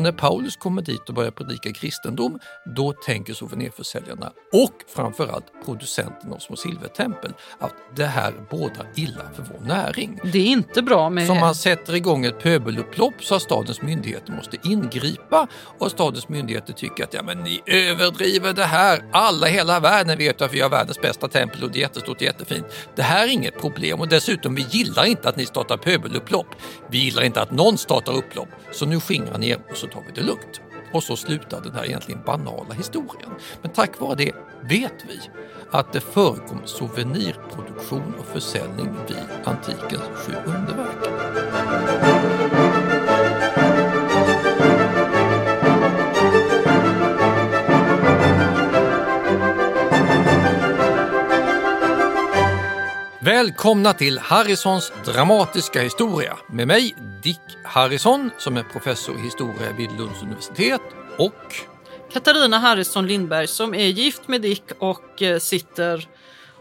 Och när Paulus kommer dit och börjar predika kristendom, då tänker souvenirförsäljarna och framförallt producenterna av små silvertempel att det här bådar illa för vår näring. Det är inte bra med... Så man sätter igång ett pöbelupplopp så att stadens myndigheter måste ingripa och stadens myndigheter tycker att ja, men ni överdriver det här. Alla i hela världen vet att vi har världens bästa tempel och det är jättestort och jättefint. Det här är inget problem och dessutom vi gillar inte att ni startar pöbelupplopp. Vi gillar inte att någon startar upplopp. Så nu skingrar ni er och så tar vi det lugnt. Och så slutar den här egentligen banala historien. Men tack vare det vet vi att det förekom souvenirproduktion och försäljning vid antikens sju underverk. Välkomna till Harrisons dramatiska historia med mig Dick Harrison som är professor i historia vid Lunds universitet och Katarina Harrison Lindberg som är gift med Dick och eh, sitter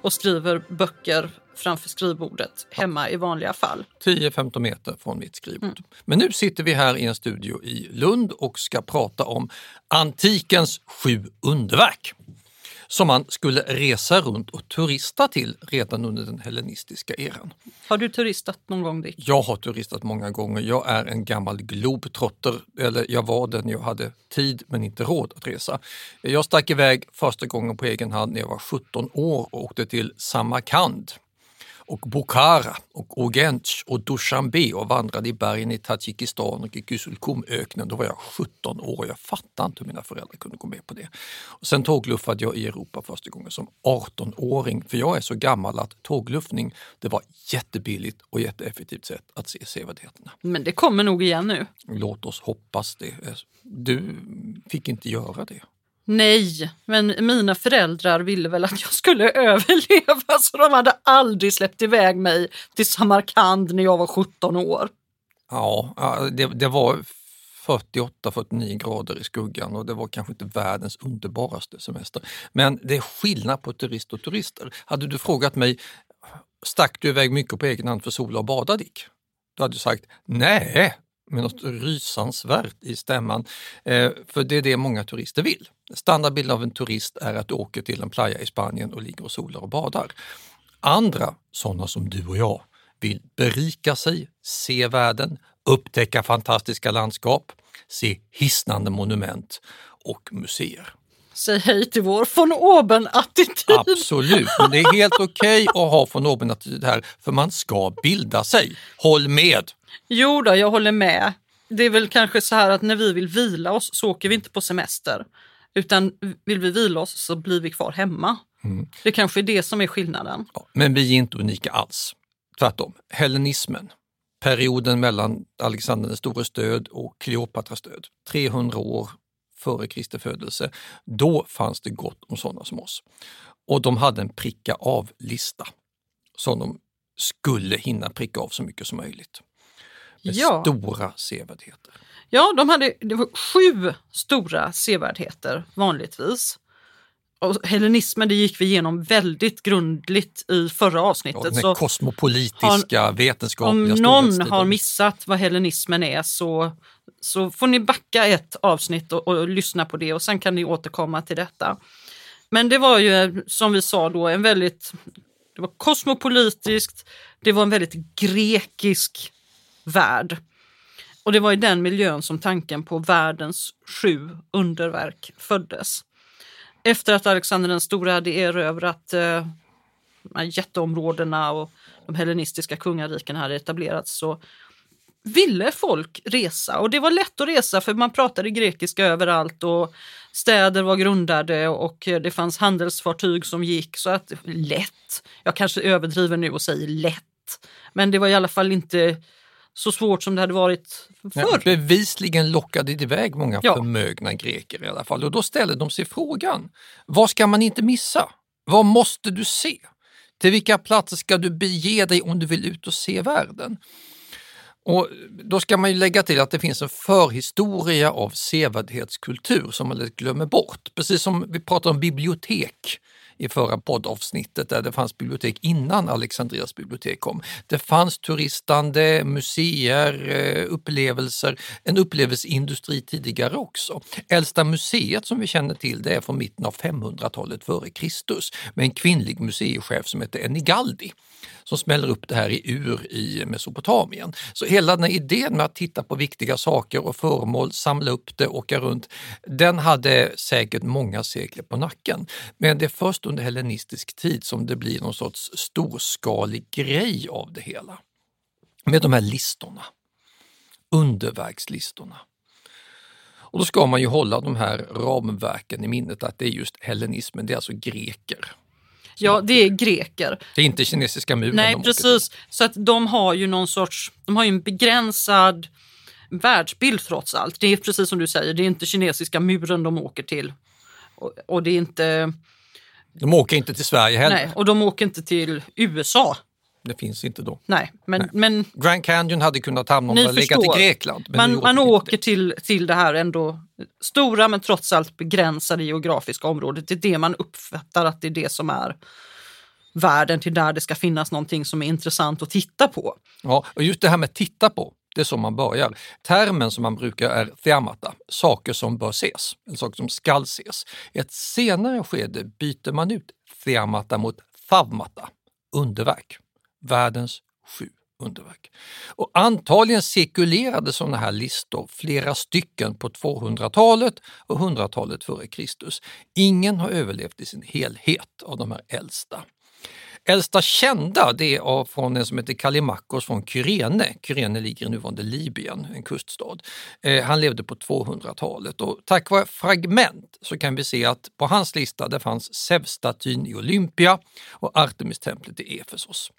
och skriver böcker framför skrivbordet hemma i vanliga fall. 10-15 meter från mitt skrivbord. Men nu sitter vi här i en studio i Lund och ska prata om antikens sju underverk som man skulle resa runt och turista till redan under den hellenistiska eran. Har du turistat någon gång Dick? Jag har turistat många gånger. Jag är en gammal globetrotter, eller jag var det när jag hade tid men inte råd att resa. Jag stack iväg första gången på egen hand när jag var 17 år och åkte till Samarkand och Bukhara och Ogench och Dushanbe och vandrade i bergen i Tadzjikistan och i Güsulkumöknen. Då var jag 17 år och jag fattade inte hur mina föräldrar kunde gå med på det. Och sen tågluffade jag i Europa första gången som 18-åring, för jag är så gammal att tågluffning det var jättebilligt och jätteeffektivt sätt att se sevärdheterna. Men det kommer nog igen nu. Låt oss hoppas det. Du fick inte göra det. Nej, men mina föräldrar ville väl att jag skulle överleva så de hade aldrig släppt iväg mig till Samarkand när jag var 17 år. Ja, det, det var 48-49 grader i skuggan och det var kanske inte världens underbaraste semester. Men det är skillnad på turist och turister. Hade du frågat mig, stack du iväg mycket på egen hand för sola och bada Dick? Då hade du sagt nej, med något rysansvärt i stämman. Eh, för det är det många turister vill. Standardbilden av en turist är att du åker till en playa i Spanien och ligger och solar och badar. Andra, sådana som du och jag, vill berika sig, se världen, upptäcka fantastiska landskap, se hisnande monument och museer. Säg hej till vår von oben-attityd. Absolut, men det är helt okej okay att ha von oben-attityd här, för man ska bilda sig. Håll med! Jo då, jag håller med. Det är väl kanske så här att när vi vill vila oss så åker vi inte på semester. Utan vill vi vila oss så blir vi kvar hemma. Mm. Det kanske är det som är skillnaden. Ja, men vi är inte unika alls. Tvärtom, hellenismen, perioden mellan Alexander den stores död och Kleopatras död, 300 år före Kristi födelse, då fanns det gott om sådana som oss. Och de hade en pricka av-lista som de skulle hinna pricka av så mycket som möjligt. Med ja. stora sevärdheter. Ja, de hade det var sju stora sevärdheter vanligtvis. Och hellenismen det gick vi igenom väldigt grundligt i förra avsnittet. Ja, den så kosmopolitiska, har, vetenskapliga Om någon har missat vad hellenismen är så, så får ni backa ett avsnitt och, och lyssna på det och sen kan ni återkomma till detta. Men det var ju som vi sa då en väldigt det var kosmopolitiskt, det var en väldigt grekisk värld. Och det var i den miljön som tanken på världens sju underverk föddes. Efter att Alexander den store hade erövrat eh, jätteområdena och de hellenistiska kungariken hade etablerats så ville folk resa och det var lätt att resa för man pratade grekiska överallt och städer var grundade och det fanns handelsfartyg som gick så att lätt, jag kanske överdriver nu och säger lätt, men det var i alla fall inte så svårt som det hade varit Ja, förr. bevisligen lockade det iväg många Ja. förmögna greker i alla fall. Och då ställde de sig frågan, vad ska man inte missa? Vad måste du se? Till vilka platser ska du bege dig om du vill ut och se världen? Och då ska man ju lägga till att det finns en förhistoria av sevärdhetskultur som man lätt glömmer bort. Precis som vi pratade om bibliotek i förra poddavsnittet där det fanns bibliotek innan Alexandrias bibliotek kom. Det fanns turistande, museer, eh, upplevelser, en upplevelseindustri tidigare också. Äldsta museet som vi känner till det är från mitten av 500-talet före Kristus med en kvinnlig museichef som heter Enigaldi som smäller upp det här i Ur i Mesopotamien. Så hela den här idén med att titta på viktiga saker och föremål, samla upp det, åka runt, den hade säkert många sekler på nacken. Men det är först under hellenistisk tid som det blir någon sorts storskalig grej av det hela. Med de här listorna, underverkslistorna. Och då ska man ju hålla de här ramverken i minnet att det är just hellenismen, det är alltså greker. Ja, det är greker. Det är inte kinesiska muren Nej, precis. Så att de har ju någon sorts, de har ju en begränsad världsbild trots allt. Det är precis som du säger, det är inte kinesiska muren de åker till. Och, och det är inte, De åker inte till Sverige heller. nej, och de åker inte till USA. Det finns inte då. Nej, men, Nej. men Grand Canyon hade kunnat hamna om det legat i. Grekland. Man, nu man åker till, till det här ändå stora men trots allt begränsade geografiska området. Det är det man uppfattar att det är det som är världen till där det ska finnas någonting som är intressant att titta på. Ja, och just det här med titta på, det är så man börjar. Termen som man brukar är theamata, saker som bör ses, eller saker som skall ses. I ett senare skede byter man ut theamata mot thavmata, underverk. Världens sju underverk. Och antagligen cirkulerade sådana här listor, flera stycken på 200-talet och 100-talet före Kristus. Ingen har överlevt i sin helhet av de här äldsta. Äldsta kända det är från en som heter Kalimakos från Kyrene. Kyrene ligger i nuvarande Libyen, en kuststad. Eh, han levde på 200-talet och tack vare fragment så kan vi se att på hans lista det fanns Zeus-statyn i Olympia och Artemistemplet i Efesos.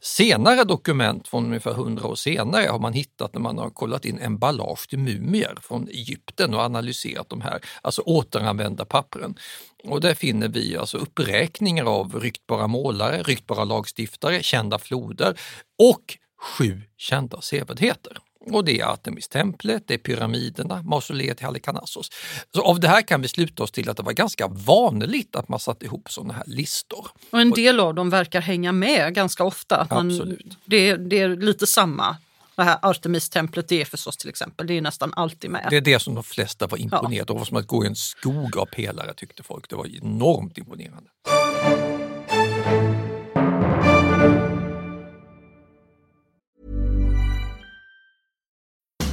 Senare dokument från ungefär 100 år senare har man hittat när man har kollat in emballage till mumier från Egypten och analyserat de här, alltså återanvända pappren. Och där finner vi alltså uppräkningar av ryktbara målare, ryktbara lagstiftare, kända floder och sju kända sevärdheter. Och det är Artemistemplet, det är pyramiderna, mausoleet i Halikarnassos. Så av det här kan vi sluta oss till att det var ganska vanligt att man satte ihop sådana här listor. Och en del av dem verkar hänga med ganska ofta. Man, Absolut. det, är- det är lite samma. Det här Artemis-templet i Efesos till exempel, det är nästan alltid med. Det är det som de flesta var imponerade av. Det var som att gå i en skog av pelare tyckte folk. Det var enormt imponerande.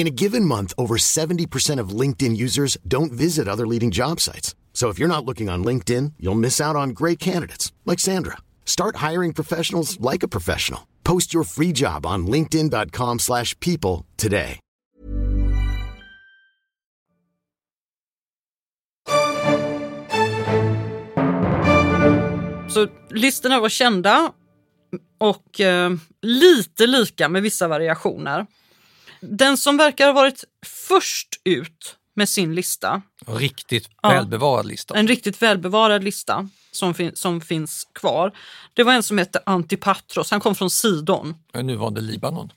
In a given month, over 70% of LinkedIn users don't visit other leading job sites. So if you're not looking on LinkedIn, you'll miss out on great candidates like Sandra. Start hiring professionals like a professional. Post your free job on linkedin.com/people today. Så listorna var kända och eh, lite lika med vissa variationer. Den som verkar ha varit först ut med sin lista, Riktigt Ja. välbevarad lista. en riktigt välbevarad lista som, fin- som finns kvar, det var en som hette Antipatros. Han kom från Sidon Nuvarande Libanon.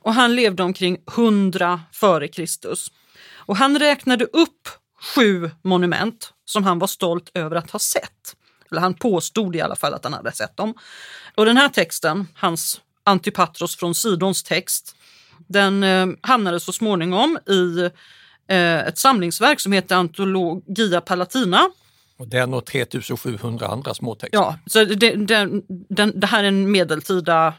och han levde omkring 100 före Kristus. Och han räknade upp sju monument som han var stolt över att ha sett. Eller han påstod i alla fall att han hade sett dem. Och den här texten, hans Antipatros från Sidons text, den eh, hamnade så småningom i eh, ett samlingsverk som heter Antologia Palatina. Och den och 3700 andra småtexter. Ja, så det, den, den, det här är en medeltida eh,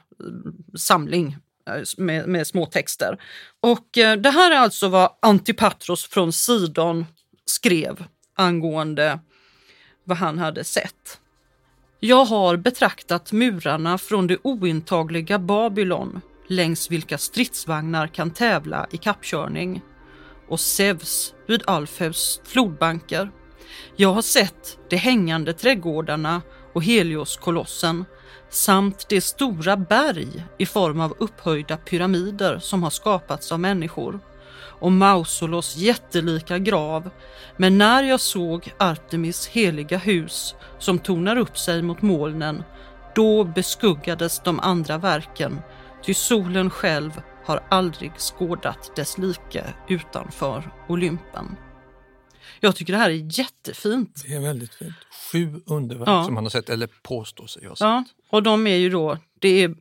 samling eh, med, med små texter. Och eh, det här är alltså vad Antipatros från Sidon skrev angående vad han hade sett. Jag har betraktat murarna från det ointagliga Babylon längs vilka stridsvagnar kan tävla i kappkörning och Zeus vid Alfeus flodbanker. Jag har sett de hängande trädgårdarna och Helioskolossen samt de stora berg i form av upphöjda pyramider som har skapats av människor och Mausolos jättelika grav. Men när jag såg Artemis heliga hus som tornar upp sig mot molnen, då beskuggades de andra verken, ty solen själv har aldrig skådat dess like utanför Olympen. Jag tycker det här är jättefint. Det är väldigt fint. Sju underverk Ja. som han har sett, eller påstår sig ha sett. Ja, och de är ju då, det är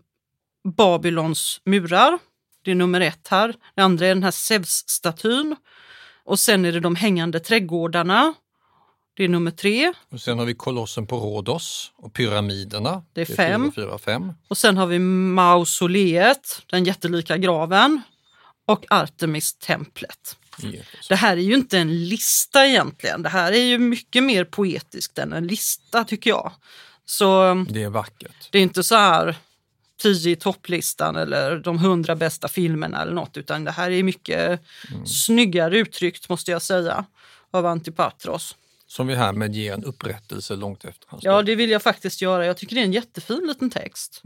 Babylons murar, det är nummer ett här. Det andra är den här Zeus-statyn. Och sen är det de hängande trädgårdarna. Det är nummer tre. Och sen har vi kolossen på Rhodos och pyramiderna. Det är fem. fyra, fyra, fem. Och sen har vi mausoleet, den jättelika graven. Och Artemis-templet. Efesos. Det här är ju inte en lista egentligen. Det här är ju mycket mer poetiskt än en lista tycker jag. Så Det är vackert. det är inte så här 10 i topplistan eller de 100 bästa filmerna eller något, utan det här är mycket snyggare uttryckt måste jag säga av Antipatros. Som vi härmed ger en upprättelse långt efter hans Ja, det vill jag faktiskt göra. Jag tycker det är en jättefin liten text.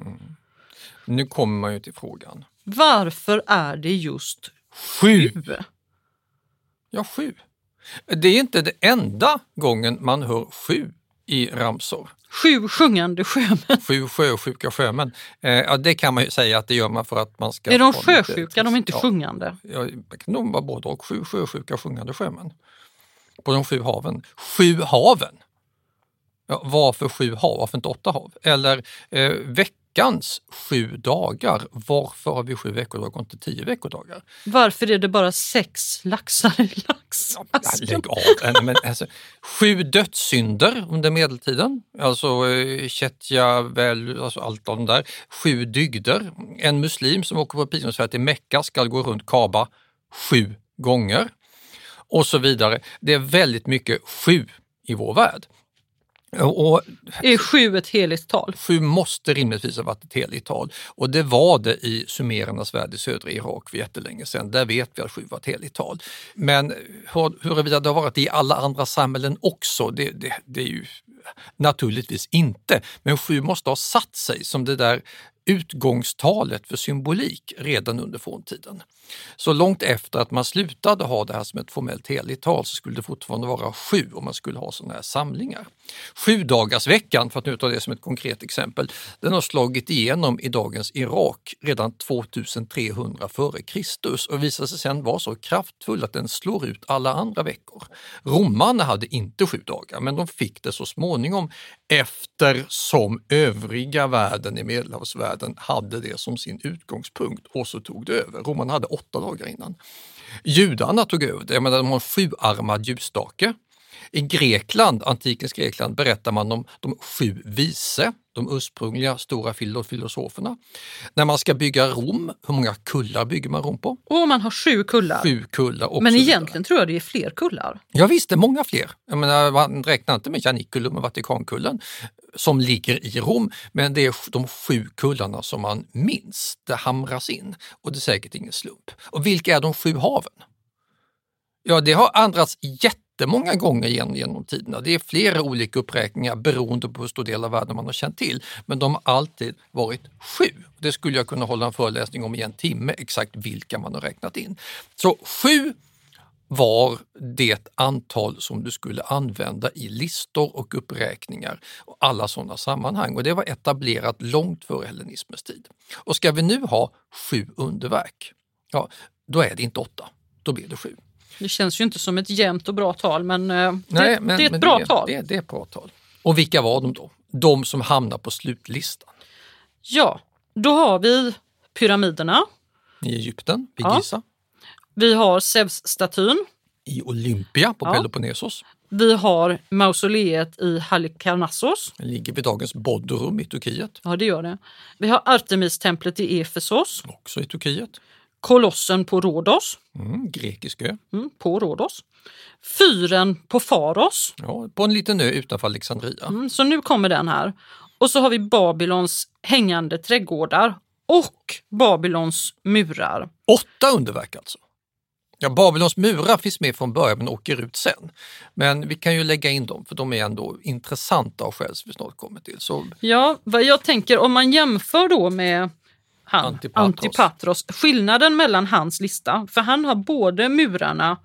Nu kommer man ju till frågan. Varför är det just Sju! Ja, sju. Det är inte det enda gången man hör sju i ramsor. Sju sjungande sjömän. Sju sjösjuka sjömän. Eh, ja, det kan man ju säga att det gör man för att man ska... Är de lite sjösjuka? De är inte ja, sjungande. Ja, det kan nog vara både och. Sju sjösjuka sjungande sjömän. På de sju haven. Sju haven! Ja, varför sju hav? Varför inte åtta hav? Eller eh, veckans sju dagar. Varför har vi sju veckodagar och inte tio veckodagar? Varför är det bara sex laxar i Ja, laxasken? lägg av! Nej, Men, alltså, sju dödssynder under medeltiden, alltså eh, Chetja, väl, alltså allt av de där. Sju dygder. En muslim som åker på pilgrimsfärd till Mecka ska gå runt Kaaba sju gånger. Och så vidare. Det är väldigt mycket sju i vår värld. Och Är sju ett heligt tal? Sju måste rimligtvis ha varit ett heligt tal och det var det i sumerernas värld i södra Irak för jättelänge sedan. Där vet vi att sju var ett heligt tal. Men hur- huruvida det har varit i alla andra samhällen också, det, det, det är ju naturligtvis inte. Men sju måste ha satt sig som det där utgångstalet för symbolik redan under forntiden. Så långt efter att man slutade ha det här som ett formellt heligt tal så skulle det fortfarande vara sju om man skulle ha sådana här samlingar. Sju dagarsveckan, för att nu ta det som ett konkret exempel, den har slagit igenom i dagens Irak redan 2300 före Kristus och visar sig sedan vara så kraftfull att den slår ut alla andra veckor. Romarna hade inte sju dagar, men de fick det så småningom eftersom övriga världen i medelhavsvärlden hade det som sin utgångspunkt och så tog det över. Romarna hade åtta dagar innan. Judarna tog över det, jag menar, de har en sjuarmad ljusstake. I Grekland, antikens Grekland, berättar man om de sju vise, de ursprungliga stora filo- filosoferna. När man ska bygga Rom, hur många kullar bygger man Rom på? Och man har sju kullar. Sju kullar. Men egentligen tror jag det är fler kullar. Ja, visst, det är många fler. Jag menar, man räknar inte med Janiculum och Vatikankullen som ligger i Rom, men det är de sju kullarna som man minns. Det hamras in och det är säkert ingen slump. Och vilka är de sju haven? Ja, det har andrats jättemånga gånger genom, genom tiderna. Det är flera olika uppräkningar beroende på hur stor del av världen man har känt till. Men de har alltid varit sju. Det skulle jag kunna hålla en föreläsning om i en timme, exakt vilka man har räknat in. Så sju var det antal som du skulle använda i listor och uppräkningar och alla sådana sammanhang. Och det var etablerat långt före hellenismens tid. Och ska vi nu ha sju underverk, ja, då är det inte åtta, då blir det sju. Det känns ju inte som ett jämnt och bra tal, men, eh, det, Nej, men det är ett men bra det, tal. Det, det är ett bra tal. Och vilka var de då? De som hamnar på slutlistan. Ja, då har vi pyramiderna. I Egypten, vid Ja. Giza. Vi har Zeus-statyn. I Olympia på Ja. Peloponnesos. Vi har mausoleet i Halikarnassos. Den ligger vid dagens Bodrum i Turkiet. Ja, det gör det. Vi har Artemistemplet i Efesos. Också i Turkiet. Kolossen på Rhodos. Mm, grekisk ö. Mm, på Rhodos. Fyren på Faros. Ja, på en liten ö utanför Alexandria. Mm, så nu kommer den här. Och så har vi Babylons hängande trädgårdar och Babylons murar. Åtta underverk alltså. Ja, Babylons murar finns med från början men åker ut sen. Men vi kan ju lägga in dem för de är ändå intressanta av skäl som vi snart kommer till. Så Ja, vad jag tänker om man jämför då med han, Antipatros. Antipatros. skillnaden mellan hans lista, för han har både murarna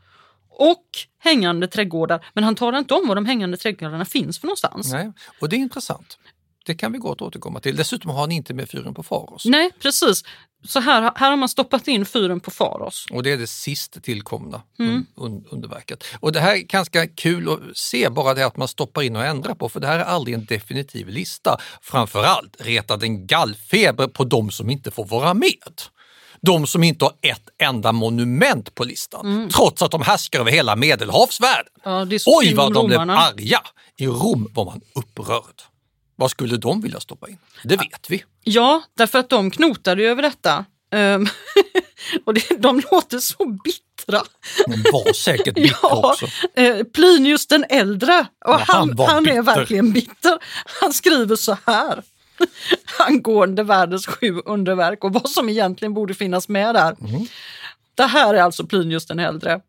och hängande trädgårdar, men han talar inte om var de hängande trädgårdarna finns för någonstans. nej, och det är intressant. Det kan vi gott återkomma till. Dessutom har han inte med fyren på Faros. Nej, precis. Så här, här har man stoppat in fyren på Faros. Och det är det sist tillkomna Mm. un- underverket. Och det här är ganska kul att se, bara det att man stoppar in och ändrar på, för det här är aldrig en definitiv lista. Framförallt retar den gallfeber på de som inte får vara med. De som inte har ett enda monument på listan, trots att de härskar över hela medelhavsvärlden. Ja, Oj vad de blev romarna. arga! I Rom var man upprörd. Vad skulle de vilja stoppa in? Det vet vi. Ja, därför att de knotade ju över detta. Ehm, och det, de låter så bittra. De var säkert bittra Ja, också. eh, Plinius den äldre, och Ja, han han, han, är verkligen bitter. Han skriver så här angående världens sju underverk och vad som egentligen borde finnas med där. Mm. Det här är alltså Plinius den äldre.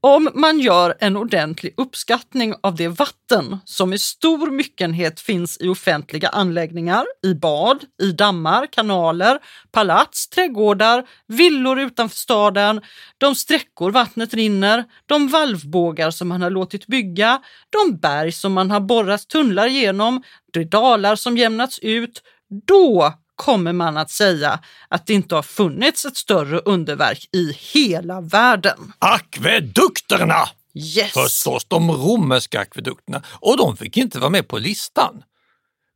Om man gör en ordentlig uppskattning av det vatten som i stor myckenhet finns i offentliga anläggningar, i bad, i dammar, kanaler, palats, trädgårdar, villor utanför staden, de sträckor vattnet rinner, de valvbågar som man har låtit bygga, de berg som man har borrat tunnlar genom, de dalar som jämnats ut, då kommer man att säga att det inte har funnits ett större underverk i hela världen. Akvedukterna! Yes! Förstås de romerska akvedukterna och de fick inte vara med på listan.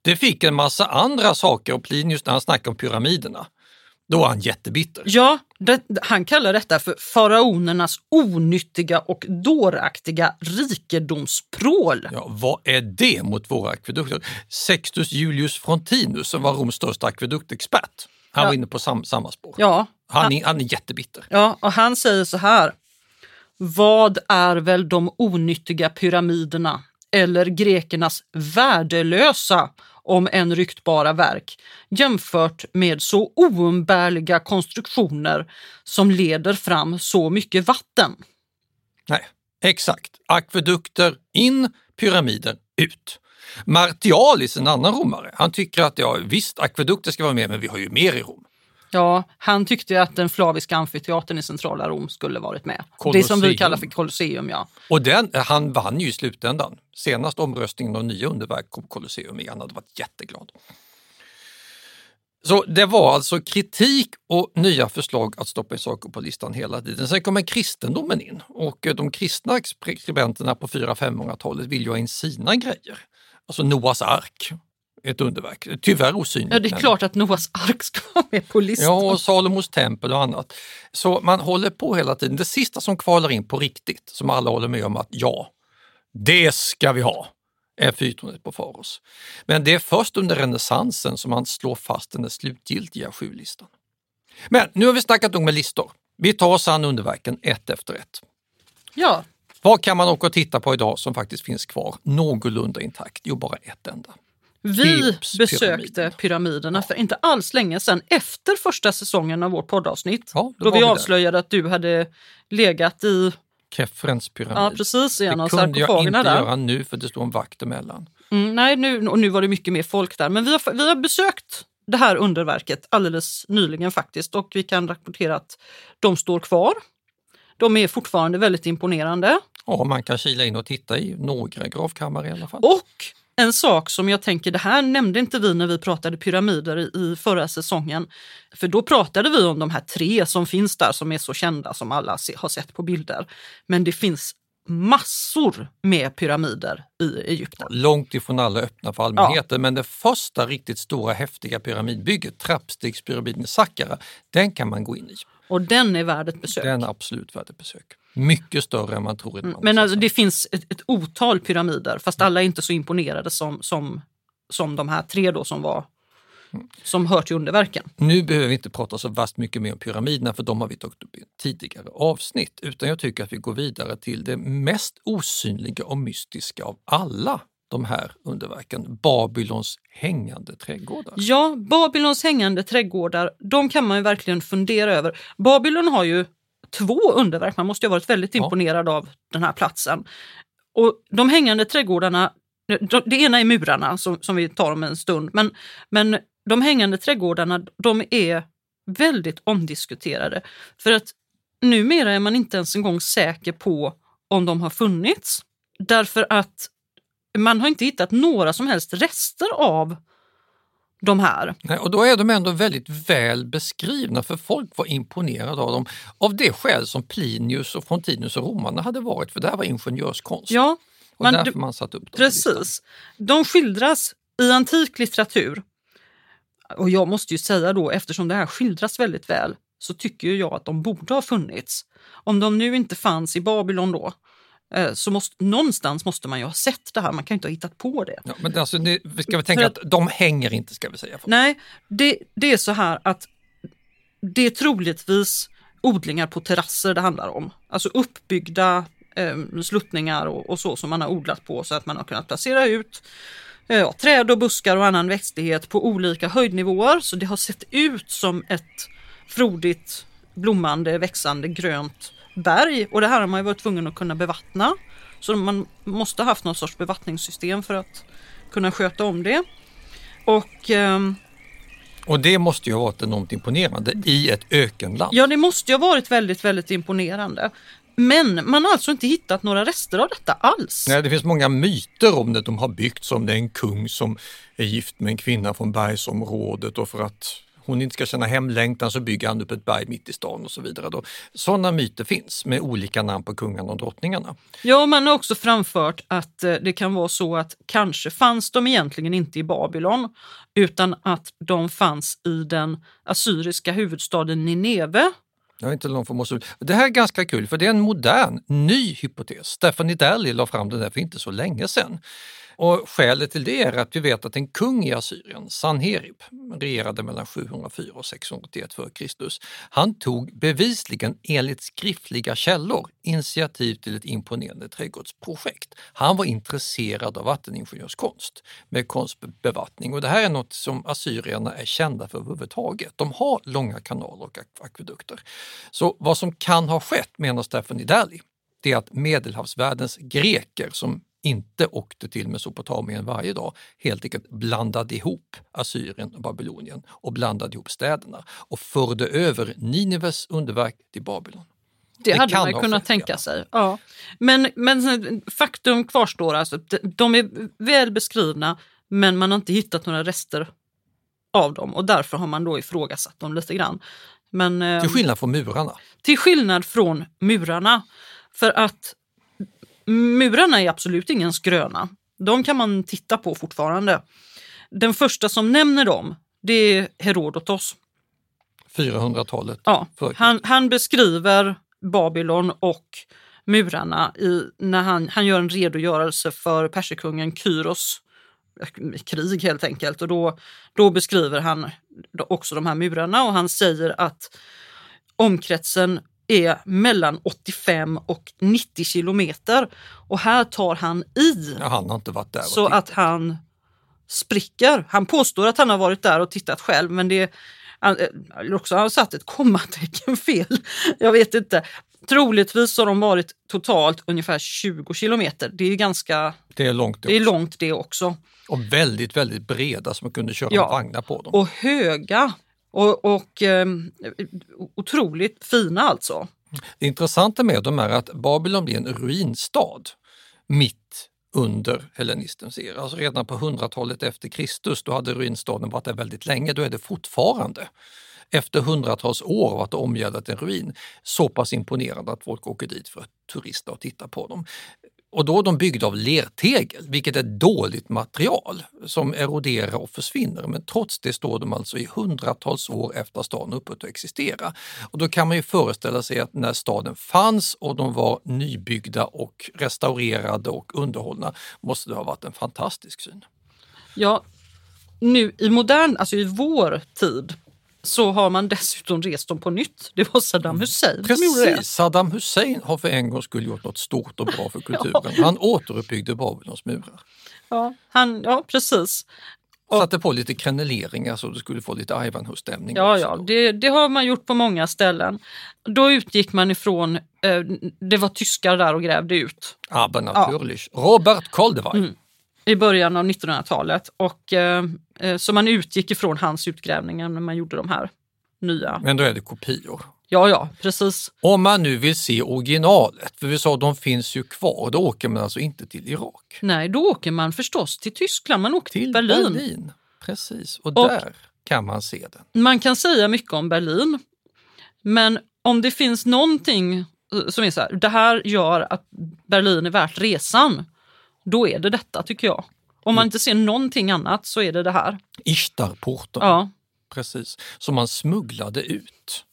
Det fick en massa andra saker och Plinius när han snackade om pyramiderna, då var han jättebitter. Ja, det, han kallar detta för faraonernas onyttiga och dåraktiga rikedomsprål. Ja, vad är det mot våra akvedukter? Sextus Julius Frontinus som var Roms största akveduktexpert, han Ja. var inne på sam, samma spår. Ja, Han, är, han är jättebitter. Ja, och han säger så här. Vad är väl de onyttiga pyramiderna eller grekernas värdelösa, om än ryktbara verk, jämfört med så oumbärliga konstruktioner som leder fram så mycket vatten? Nej, exakt. Akvedukter in, pyramider ut. Martialis, en annan romare, han tycker att ja, visst, akvedukter ska vara med, men vi har ju mer i Rom. Ja, han tyckte att den flaviska amfiteatern i centrala Rom skulle varit med. Det som Colosseum. vi kallar för Colosseum, ja. Och den, han vann ju i slutändan. Senast omröstningen om nya underverk kom Colosseum i. Han hade varit jätteglad. Så det var alltså kritik och nya förslag att stoppa in saker på listan hela tiden. Sen kommer kristendomen in och eh, de kristna skribenterna på 400-500-talet vill ju ha in sina grejer. Alltså Noas ark, ett underverk. Tyvärr osynligt. Ja, det är klart att Noas ark ska vara med på listan. Ja, och Salomos tempel och annat. Så man håller på hela tiden. Det sista som kvalar in på riktigt, som alla håller med om att ja, det ska vi ha, är fyrtornet på Faros. Men det är först under renässansen som man slår fast den slutgiltiga sjulistan. Men nu har vi snackat nog med listor. Vi tar oss an underverken ett efter ett. Ja, Vad kan man åka och titta på idag som faktiskt finns kvar någorlunda intakt? Jo, bara ett enda. Vi besökte pyramiden. pyramiderna för inte alls länge sedan, efter första säsongen av vårt poddavsnitt. Ja, då då vi vi avslöjade att du hade legat i Kefrens pyramid. Ja, precis, en det av kunde jag inte göra nu för det står en vakt emellan. Mm, nej, nu, och nu var det mycket mer folk där. Men vi har, vi har besökt det här underverket alldeles nyligen faktiskt och vi kan rapportera att de står kvar. De är fortfarande väldigt imponerande. Ja, man kan kila in och titta i några gravkammare i alla fall. Och en sak som jag tänker, det här nämnde inte vi när vi pratade pyramider i, förra säsongen. För då pratade vi om de här tre som finns där som är så kända som alla har sett på bilder. Men det finns massor med pyramider i Egypten. Långt ifrån alla öppna för allmänheten, men det första riktigt stora häftiga pyramidbygget, trappstegspyramiden i Saqqara, den kan man gå in i. Och den är värd ett besök. Den är absolut värd ett besök. Mycket större än man tror. Mm, Men alltså, det finns ett, ett otal pyramider, fast alla är inte så imponerade som, som, som de här tre då som var som hör till underverken. Nu behöver vi inte prata så vast mycket mer om pyramiderna för de har vi tagit upp i tidigare avsnitt. Utan jag tycker att vi går vidare till det mest osynliga och mystiska av alla de här underverken, Babylons hängande trädgårdar. Ja, Babylons hängande trädgårdar, de kan man ju verkligen fundera över. Babylon har ju två underverk, man måste ju ha varit väldigt imponerad av den här platsen. Och de hängande trädgårdarna, det ena är murarna som, som vi tar om en stund, men, men de hängande trädgårdarna de är väldigt omdiskuterade. För att numera är man inte ens en gång säker på om de har funnits. Därför att man har inte hittat några som helst rester av de här. Nej, och då är de ändå väldigt väl beskrivna för folk var imponerade av dem av det skäl som Plinius och Fontinus och romarna hade varit för det här var ingenjörskonst. Ja, och man, därför man satt upp dem. Precis. De skildras i antik litteratur. Och jag måste ju säga då, eftersom det här skildras väldigt väl, så tycker jag att de borde ha funnits. Om de nu inte fanns i Babylon då, så måste, någonstans måste man ju ha sett det här, man kan ju inte ha hittat på det. Ja, men alltså, vi ska väl tänka att, att, de hänger inte ska vi säga. Nej, det, det är så här att det är troligtvis odlingar på terrasser det handlar om. Alltså uppbyggda eh, sluttningar och, och, så som man har odlat på så att man har kunnat placera ut ja, träd och buskar och annan växtlighet på olika höjdnivåer. Så det har sett ut som ett frodigt, blommande, växande grönt berg och det här har man ju varit tvungen att kunna bevattna. Så man måste ha haft någon sorts bevattningssystem för att kunna sköta om det. Och, ehm, och det måste ju ha varit enormt imponerande i ett ökenland. Ja, det måste ju ha varit väldigt, väldigt imponerande. Men man har alltså inte hittat några rester av detta alls. Nej, det finns många myter om det. De har byggt som det är en kung som är gift med en kvinna från bergsområdet och för att hon inte ska känna hemlängtan så bygger han upp ett berg mitt i stan och så vidare. Då. Sådana myter finns med olika namn på kungarna och drottningarna. Ja, man har också framfört att eh, det kan vara så att kanske fanns de egentligen inte i Babylon utan att de fanns i den assyriska huvudstaden Nineve jag inte någon form Det här är ganska kul för det är en modern, ny hypotes. Stefan Idelli la fram den där för inte så länge sedan. Och skälet till det är att vi vet att en kung i Assyrien, Sanherib, regerade mellan 704 och 681 f.Kr. Han tog bevisligen enligt skriftliga källor initiativ till ett imponerande trädgårdsprojekt. Han var intresserad av vatteningenjörskonst med konstbevattning och det här är något som assyrierna är kända för överhuvudtaget. De har långa kanaler och akvedukter. Så vad som kan ha skett, menar Stefan Idali, det är att medelhavsvärldens greker som inte åkte till Mesopotamien varje dag, helt enkelt blandade ihop Assyrien och Babylonien och blandade ihop städerna och förde över Nineves underverk till Babylon. Det, det hade man kunnat tänka ja. sig. Ja. Men, men faktum kvarstår, alltså, de är väl beskrivna men man har inte hittat några rester av dem och därför har man då ifrågasatt dem lite grann. Men, till skillnad från murarna? Till skillnad från murarna. För att Murarna är absolut ingen skröna. De kan man titta på fortfarande. Den första som nämner dem, det är Herodotos. 400-talet? Ja, han, han, beskriver Babylon och murarna i, när han, han gör en redogörelse för perserkungen Kyros krig helt enkelt. Och då, då beskriver han också de här murarna och han säger att omkretsen är mellan 85 och 90 kilometer. Och här tar han i. Ja, han har inte varit där. Så att han spricker. Han påstår att han har varit där och tittat själv men det eller också har han satt ett kommatecken fel. Jag vet inte. Troligtvis har de varit totalt ungefär 20 kilometer. Det är ganska Det är långt det är också. långt det också. Och väldigt, väldigt breda så man kunde köra Ja. vagnar på dem. Och höga. Och, och eh, otroligt fina alltså. Det intressanta med dem är att Babylon blir en ruinstad mitt under hellenistens era. Alltså redan på 100-talet efter Kristus, då hade ruinstaden varit där väldigt länge, då är det fortfarande efter hundratals år av att ha omgärdat en ruin så pass imponerande att folk åker dit för att turista och titta på dem. Och då är de byggda av lertegel, vilket är ett dåligt material som eroderar och försvinner. Men trots det står de alltså i hundratals år efter att staden upphört att existera. Och då kan man ju föreställa sig att när staden fanns och de var nybyggda och restaurerade och underhållna måste det ha varit en fantastisk syn. Ja, nu i modern, alltså i vår tid, så har man dessutom rest dem på nytt. Det var Saddam Hussein som gjorde det. Precis, Saddam Hussein har för en gång skulle gjort något stort och bra för kulturen. Han återuppbyggde Babylons murar. Ja, han, ja precis. Satte på lite kreneleringar så du skulle få lite Ivanhoe-stämning. Ja, ja det, det har man gjort på många ställen. Då utgick man ifrån, eh, det var tyskar där och grävde ut Aber natürlich. Robert Koldewey. Mm. I början av 1900-talet. Och, eh, eh, så man utgick ifrån hans utgrävningar när man gjorde de här nya. Men då är det kopior. Ja, ja, precis. Om man nu vill se originalet, för vi sa att de finns ju kvar, då åker man alltså inte till Irak. Nej, då åker man förstås till Tyskland. Man åker till, Till Berlin. Berlin. Precis, och, Och- där kan man se den. Man kan säga mycket om Berlin, men om det finns någonting eh, som är så här, det här gör att Berlin är värt resan, då är det detta tycker jag. Om man inte ser någonting annat så är det det här. Ishtarporten, Ja, precis, som man smugglade ut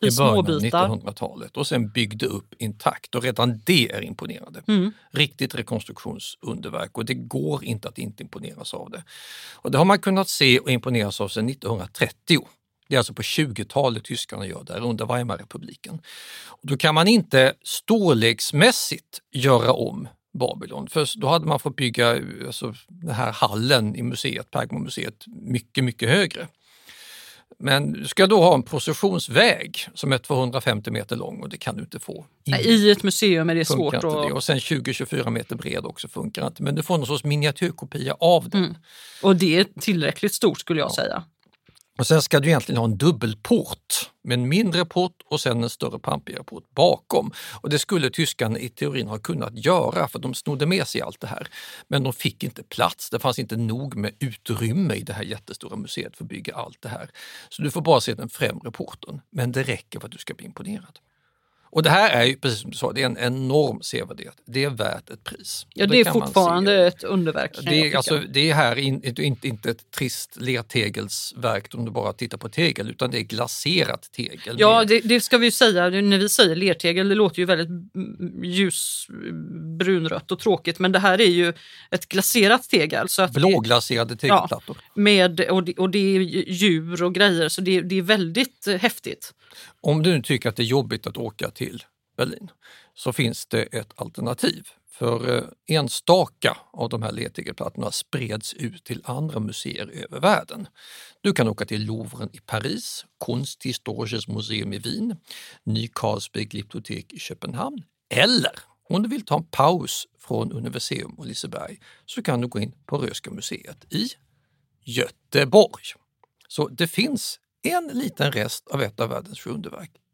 I i början av småbitar. 1900-talet och sen byggde upp intakt och redan det är imponerande. Mm. Riktigt rekonstruktionsunderverk och det går inte att inte imponeras av det. Och det har man kunnat se och imponeras av sedan 1930. Det är alltså på 20-talet tyskarna gör det här under Weimarrepubliken. Och då kan man inte storleksmässigt göra om Babylon, för då hade man fått bygga alltså, den här hallen i museet, Pergamonmuseet, mycket, mycket högre. Men du ska då ha en processionsväg som är 250 meter lång och det kan du inte få. I ett museum är det svårt att... Och sen 20-24 meter bred också funkar inte. Men du får någon sorts miniatyrkopia av den. Mm. Och det är tillräckligt stort skulle jag säga. Och sen ska du egentligen ha en dubbelport med en mindre port och sen en större pampigare port bakom. Och det skulle tyskarna i teorin ha kunnat göra för de snodde med sig allt det här. Men de fick inte plats, det fanns inte nog med utrymme i det här jättestora museet för att bygga allt det här. Så du får bara se den främre porten, men det räcker för att du ska bli imponerad. Och det här är ju, precis som du sa, det är en enorm sevärdhet. Det är värt ett pris. Ja, Och det är fortfarande ett underverk. Det är, alltså, det är här in, inte, inte ett trist lertegelsverk om du bara tittar på tegel, utan det är glaserat tegel. Ja, det, det ska vi ju säga. När vi säger lertegel, det låter ju väldigt ljusbrunrött och tråkigt, men det här är ju ett glaserat tegel. Så att det- Blåglaserade tegelplattor. med, och, det, och det är djur och grejer, så det, det är väldigt häftigt. Om du nu tycker att det är jobbigt att åka till till Berlin så finns det ett alternativ. För eh, enstaka av de här lertegelplattorna spreds ut till andra museer över världen. Du kan åka till Louvren i Paris, Kunsthistorisches Museum i Wien, Ny Carlsberg Glyptotek i Köpenhamn eller om du vill ta en paus från Universium och Liseberg så kan du gå in på Röhsska museet i Göteborg. Så det finns en liten rest av ett av världens sju underverk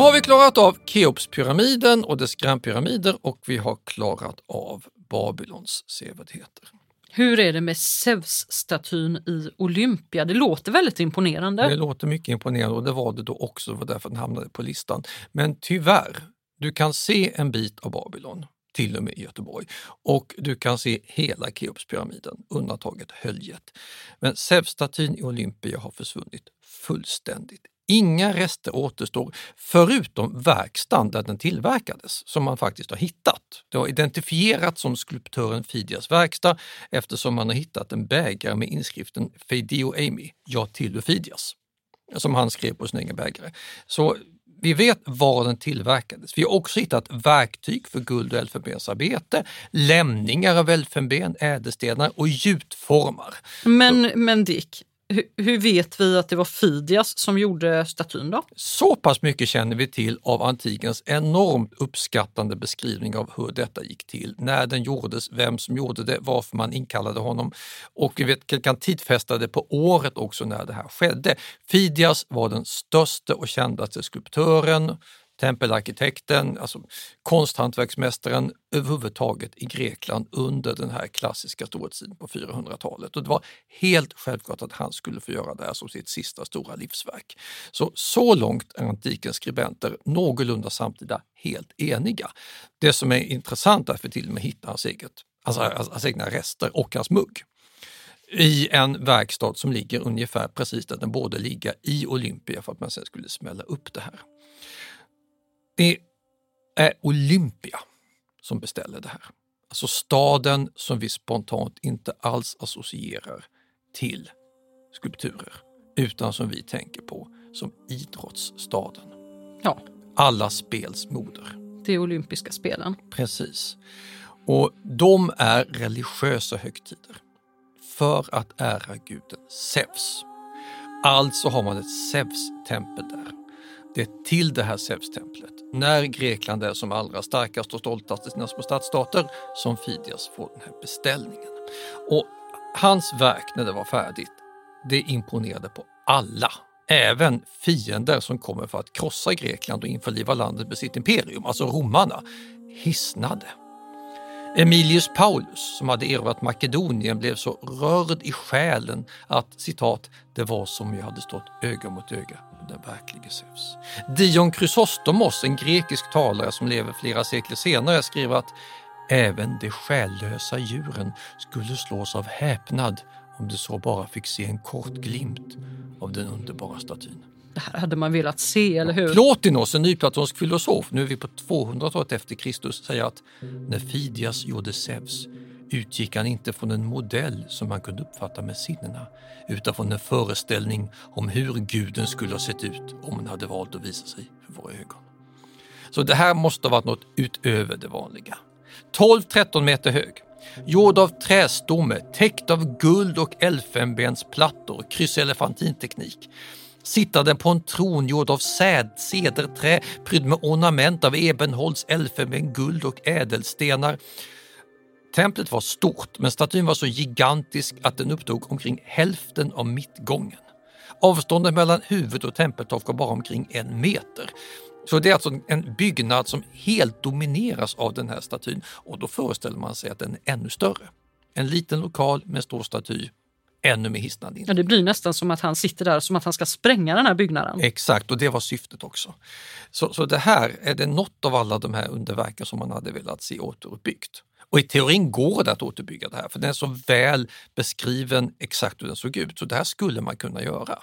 Då har vi klarat av Keopspyramiden och dess grannpyramider och vi har klarat av Babylons sevärdheter. Hur är det med Zeus-statyn i Olympia? Det låter väldigt imponerande. Det låter mycket imponerande och det var det då också, det var därför den hamnade på listan. Men tyvärr, du kan se en bit av Babylon, till och med i Göteborg, och du kan se hela Keopspyramiden, undantaget höljet. Men Zeus-statyn i Olympia har försvunnit fullständigt. Inga rester återstår förutom verkstaden där den tillverkades som man faktiskt har hittat. Det har identifierats som skulptören Fidias verkstad eftersom man har hittat en bägare med inskriften Fideo Amy, jag tillhör Fidias, som han skrev på sin egen bägare. Så vi vet var den tillverkades. Vi har också hittat verktyg för guld och elfenbensarbete, lämningar av elfenben, ädelstenar och gjutformar. Men, men Dick, hur, vet vi att det var Fidias som gjorde statyn då? Så pass mycket känner vi till av antikens enormt uppskattande beskrivning av hur detta gick till, när den gjordes, vem som gjorde det, varför man inkallade honom och vi vet, kan tidfästa det på året också när det här skedde. Fidias var den största och kändaste skulptören, tempelarkitekten, alltså konsthantverksmästaren överhuvudtaget i Grekland under den här klassiska storhetstiden på 400-talet. Och det var helt självklart att han skulle få göra det här som sitt sista stora livsverk. Så, så långt är antikens skribenter någorlunda samtida helt eniga. Det som är intressant är att vi till och med hittar hans, eget, alltså, hans egna rester och hans mugg i en verkstad som ligger ungefär precis där den borde ligga i Olympia för att man sen skulle smälla upp det här. Det är Olympia som beställer det här. Alltså staden som vi spontant inte alls associerar till skulpturer, utan som vi tänker på som idrottsstaden. Ja. Alla spels moder. Är olympiska spelen. Precis. Och de är religiösa högtider för att ära guden Zeus. Alltså har man ett Zeus-tempel där. Det är till det här Zeus-templet, när Grekland är som allra starkast och stoltast i sina små stadsstater, som Fidias får den här beställningen. Och hans verk när det var färdigt, det imponerade på alla. Även fiender som kommer för att krossa Grekland och införliva landet med sitt imperium, alltså romarna, hisnade. Emilius Paulus, som hade erövrat Makedonien, blev så rörd i själen att citat, det var som jag hade stått öga mot öga med den verklige Zeus. Dion Chrysostomos, en grekisk talare som lever flera sekler senare, skriver att även de själlösa djuren skulle slås av häpnad om de så bara fick se en kort glimt av den underbara statyn. Det här hade man velat se, eller hur? Plotinos, en nyplatonsk filosof, nu är vi på 200-talet efter Kristus, säger att när Fidias gjorde Zeus utgick han inte från en modell som man kunde uppfatta med sinnena, utan från en föreställning om hur guden skulle ha sett ut om han hade valt att visa sig för våra ögon. Så det här måste ha varit något utöver det vanliga. 12-13 meter hög, gjord av trästomme, täckt av guld och elfenbensplattor, krysselefantinteknik sittande på en tron gjord av säd, cederträ, prydd med ornament av ebenholts, elfenben, guld och ädelstenar. Templet var stort, men statyn var så gigantisk att den upptog omkring hälften av mittgången. Avståndet mellan huvud och tempeltak var bara omkring en meter. Så det är alltså en byggnad som helt domineras av den här statyn och då föreställer man sig att den är ännu större. En liten lokal med stor staty ännu mer hisnande. Ja, det blir nästan som att han sitter där som att han ska spränga den här byggnaden. Exakt, och det var syftet också. Så, så det här är det något av alla de här underverken som man hade velat se återuppbyggt. Och i teorin går det att återbygga det här, för den är så väl beskriven exakt hur den såg ut, så det här skulle man kunna göra.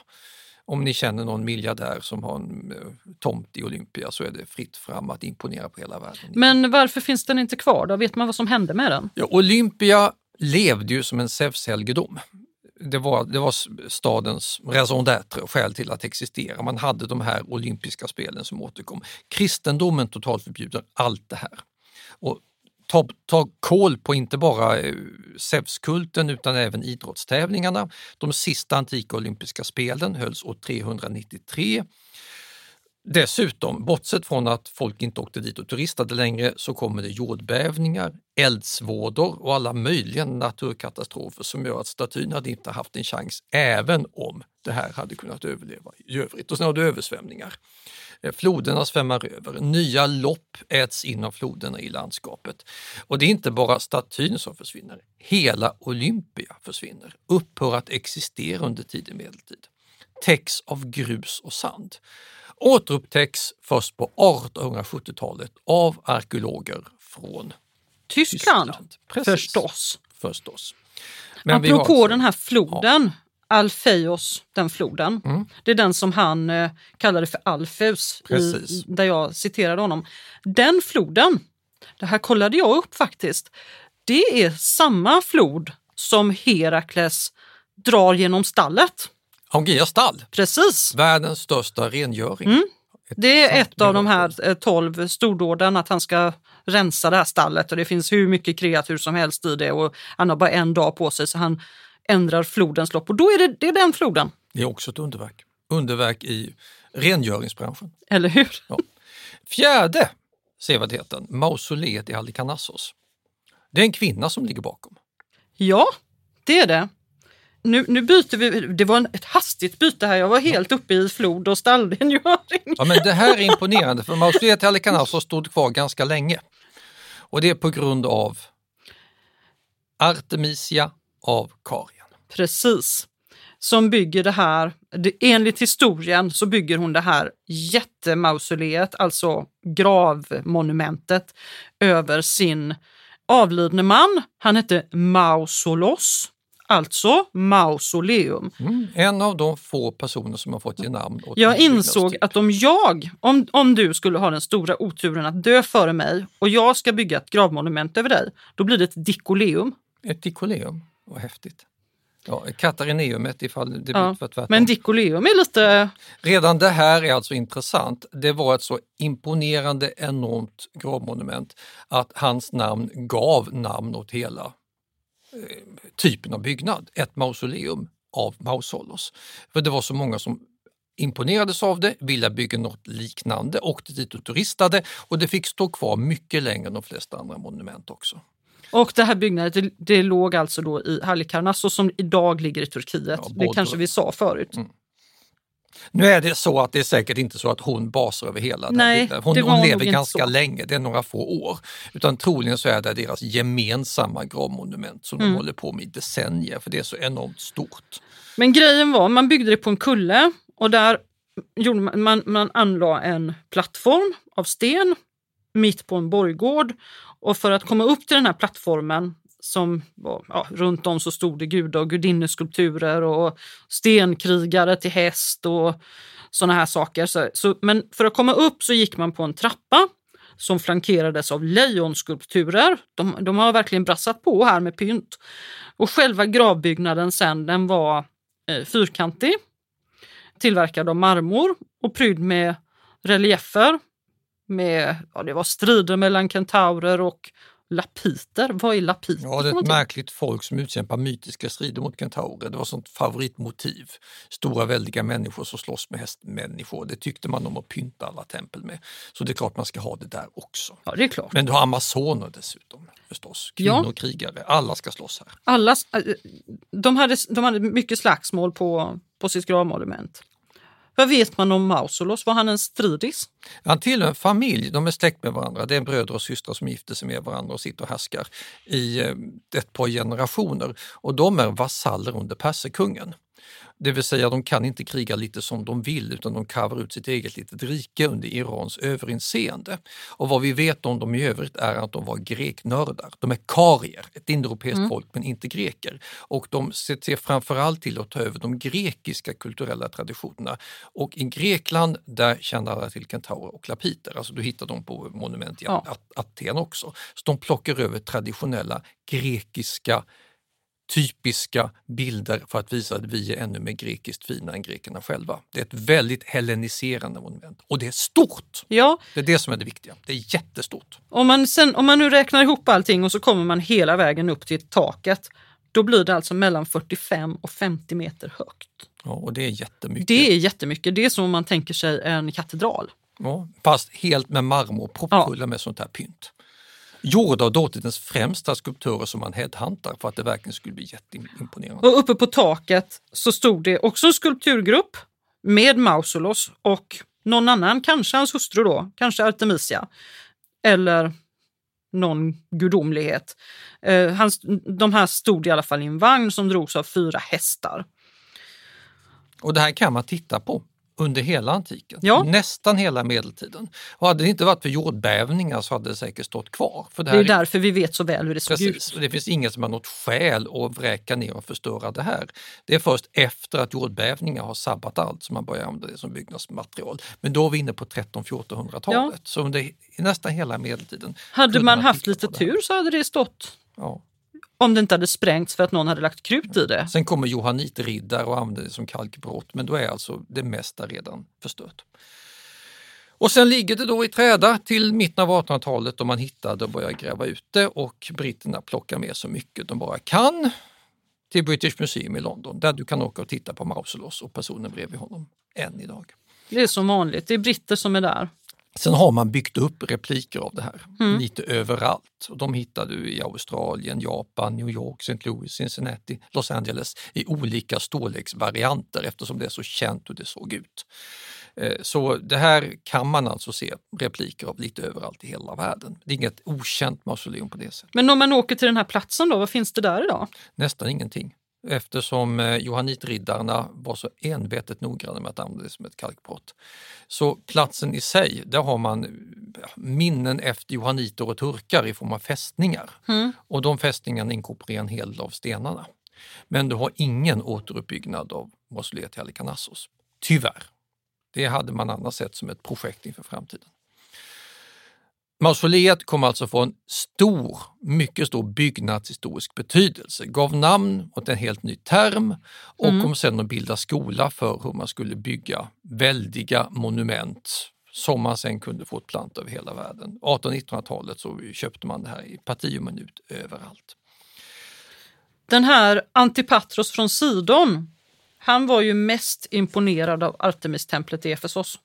Om ni känner någon miljardär som har en eh, tomt i Olympia så är det fritt fram att imponera på hela världen. Men varför finns den inte kvar då? Vet man vad som hände med den? Ja, Olympia levde ju som en Zeus-helgedom det var, det var stadens raison d'être, skäl till att existera. Man hade de här olympiska spelen som återkom. Kristendomen totalförbjuder allt det här. Och ta, ta koll på inte bara eh, Zeuskulten utan även idrottstävlingarna. De sista antika olympiska spelen hölls år 393 Dessutom, bortsett från att folk inte åkte dit och turistade längre, så kommer det jordbävningar, eldsvådor och alla möjliga naturkatastrofer som gör att statyn hade inte haft en chans även om det här hade kunnat överleva i övrigt. Och sen har du översvämningar. Eh, floderna svämmar över, nya lopp äts in av floderna i landskapet. Och det är inte bara statyn som försvinner, hela Olympia försvinner, upphör att existera under tidig medeltid. Täcks av grus och sand återupptäcks först på 1870-talet av arkeologer från Tyskland. Tyskland. Precis. Förstås. Förstås. Men Apropå alltså, den här floden, ja. Alfeios, den floden. Mm. Det är den som han eh, kallade för Alfeus, i, där jag citerade honom. Den floden, det här kollade jag upp faktiskt, det är samma flod som Herakles drar genom stallet. Augea stall. Precis. Världens största rengöring. Mm. Det är ett av de här eh, tolv stordåden att han ska rensa det här stallet och det finns hur mycket kreatur som helst i det och han har bara en dag på sig så han ändrar flodens lopp och då är det, det är den floden. Det är också ett underverk. Underverk i rengöringsbranschen. Eller hur? Ja. Fjärde sevärdheten, mausoleet i Halikarnassos. Det är en kvinna som ligger bakom. Ja, det är det nu, nu byter vi. Det var ett hastigt byte här. Jag var helt uppe i flod och stallrengöring. Ja, men det här är imponerande för mausoleet i Alicanaz stod kvar ganska länge. Och det är på grund av Artemisia av Karien. Precis. Som bygger det här, enligt historien så bygger hon det här jättemausoleet, alltså gravmonumentet över sin avlidne man. Han hette Mausolos alltså mausoleum. Mm, en av de få personer som har fått ge namn åt Jag insåg att om jag, om, om du skulle ha den stora oturen att dö före mig och jag ska bygga ett gravmonument över dig, då blir det ett dikoleum. Ett dikoleum, vad häftigt. Ja, Katarineumet ifall det ja, blir tvärtom. Men dikoleum är lite... Redan det här är alltså intressant. Det var ett så imponerande enormt gravmonument att hans namn gav namn åt hela typen av byggnad, ett mausoleum av Mausolos. För det var så många som imponerades av det, ville bygga något liknande, åkte dit och turistade och det fick stå kvar mycket längre än de flesta andra monument också. Och det här byggnadet det, det låg alltså då i Halikarnasso som idag ligger i Turkiet. Ja, det kanske vi sa förut. Mm. Nu är det så att det är säkert inte så att hon basar över hela Nej, den Hon, hon lever ganska så. länge, det är några få år. Utan troligen så är det deras gemensamma gravmonument som mm. de håller på med i decennier för det är så enormt stort. Men grejen var, man byggde det på en kulle och där gjorde man, man, man anlade en plattform av sten mitt på en borggård. Och för att komma upp till den här plattformen som var, ja, runt om så stod det gudar och gudinneskulpturer och stenkrigare till häst och sådana här saker. Så, så, men för att komma upp så gick man på en trappa som flankerades av lejonskulpturer. De, de har verkligen brassat på här med pynt. Och själva gravbyggnaden sen den var eh, fyrkantig, tillverkad av marmor och prydd med reliefer med, ja, det var strider mellan kentaurer och Lapiter, vad är lapiter? Ja, det är ett märkligt folk som utkämpar mytiska strider mot kentaurer. Det var sånt favoritmotiv. Stora väldiga människor som slåss med hästmänniskor. Det tyckte man om att pynta alla tempel med. Så det är klart man ska ha det där också. Ja, det är klart. Men du har amazoner dessutom förstås. Kvinnor, ja. krigare, alla ska slåss här. Alla, eh, de, hade, de hade mycket slagsmål på, på sitt gravmonument. Vad vet man om Mausolos? Var han en stridis? Han tillhör en familj, de är släkt med varandra. Det är bröder och systrar som gifter sig med varandra och sitter och härskar i eh, ett par generationer. Och de är vasaller under perserkungen. Det vill säga de kan inte kriga lite som de vill utan de karvar ut sitt eget litet rike under Irans överinseende. Och vad vi vet om dem i övrigt är att de var greknördar. De är karier, ett indoeuropeiskt mm. folk men inte greker. Och de ser framförallt till att ta över de grekiska kulturella traditionerna. Och i Grekland där kände alla till kentaurer och lapiter, alltså du hittar dem på monument i ja. Aten också. Så de plockar över traditionella grekiska typiska bilder för att visa att vi är ännu mer grekiskt fina än grekerna själva. Det är ett väldigt helleniserande monument och det är stort. Ja. Det är det som är det viktiga. Det är jättestort. Om man, sen, om man nu räknar ihop allting och så kommer man hela vägen upp till taket, då blir det alltså mellan 45 och 50 meter högt. Ja, och det är jättemycket. Det är jättemycket. Det är som om man tänker sig en katedral. Ja, fast helt med marmor, proppfulla ja. med sånt här pynt. Gjorda av dåtidens främsta skulptörer som man headhuntar för att det verkligen skulle bli jätteimponerande. Och uppe på taket så stod det också en skulpturgrupp med Mausolos och någon annan, kanske hans hustru då, kanske Artemisia. Eller någon gudomlighet. Eh, han, de här stod i alla fall i en vagn som drogs av fyra hästar. Och det här kan man titta på under hela antiken, ja. nästan hela medeltiden. Och hade det inte varit för jordbävningar så hade det säkert stått kvar. För det, det är därför vi vet så väl hur det såg precis, ut. Och det finns ingen som har något skäl att vräka ner och förstöra det här. Det är först efter att jordbävningar har sabbat allt som man börjar använda det som byggnadsmaterial. Men då är vi inne på 1300-1400-talet, ja. så under nästan hela medeltiden. Hade man, man haft lite tur så hade det stått ja. Om det inte hade sprängts för att någon hade lagt krut i det. Sen kommer johanitriddare och använder det som kalkbrott, men då är alltså det mesta redan förstört. Och sen ligger det då i träda till mitten av 1800-talet då man hittade och började gräva ut det och britterna plockar med så mycket de bara kan till British Museum i London där du kan åka och titta på Mausolos och personen bredvid honom än idag. Det är som vanligt, det är britter som är där. Sen har man byggt upp repliker av det här Mm. lite överallt. Och de hittar du i Australien, Japan, New York, St. Louis, Cincinnati, Los Angeles i olika storleksvarianter eftersom det är så känt hur det såg ut. Eh, Så det här kan man alltså se repliker av lite överallt i hela världen. Det är inget okänt mausoleum på det sättet. Men om man åker till den här platsen då, vad finns det där idag? Nästan ingenting eftersom eh, johannitriddarna var så envetet noggranna med att använda det som ett kalkbrott. Så platsen i sig, där har man minnen efter johanniter och turkar i form av fästningar. Mm. Och de fästningarna inkorporerar en hel del av stenarna. Men du har ingen återuppbyggnad av mausoleet i Halikarnassos. Tyvärr. Det hade man annars sett som ett projekt inför framtiden. Mausoleet kom alltså få en stor, mycket stor byggnadshistorisk betydelse, gav namn åt en helt ny term och Mm. kom sedan att bilda skola för hur man skulle bygga väldiga monument som man sen kunde få ett plant över hela världen. 1800-1900-talet så köpte man det här i parti och minut överallt. Den här Antipatros från Sidon, han var ju mest imponerad av Artemistemplet i Efesos.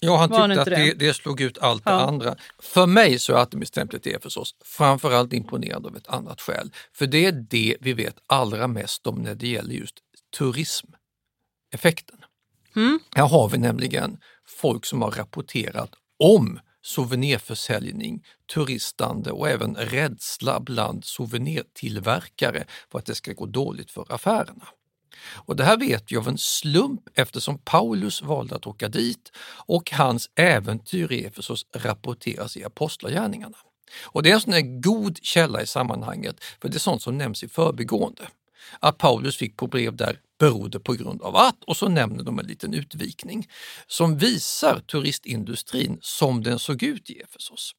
Ja, han Var tyckte att det, det? slog ut allt Ja. det andra. För mig så är Artemistemplet i Efesos framförallt imponerad av ett annat skäl. För det är det vi vet allra mest om när det gäller just turismeffekten. Mm. Här har vi nämligen folk som har rapporterat om souvenirförsäljning, turistande och även rädsla bland souvenirtillverkare för att det ska gå dåligt för affärerna. Och det här vet vi av en slump eftersom Paulus valde att åka dit och hans äventyr i Efesos rapporteras i Apostlagärningarna. Och det är en sån här god källa i sammanhanget, för det är sånt som nämns i förbigående. Att Paulus fick på brev där berodde på grund av att, och så nämner de en liten utvikning som visar turistindustrin som den såg ut i Efesos.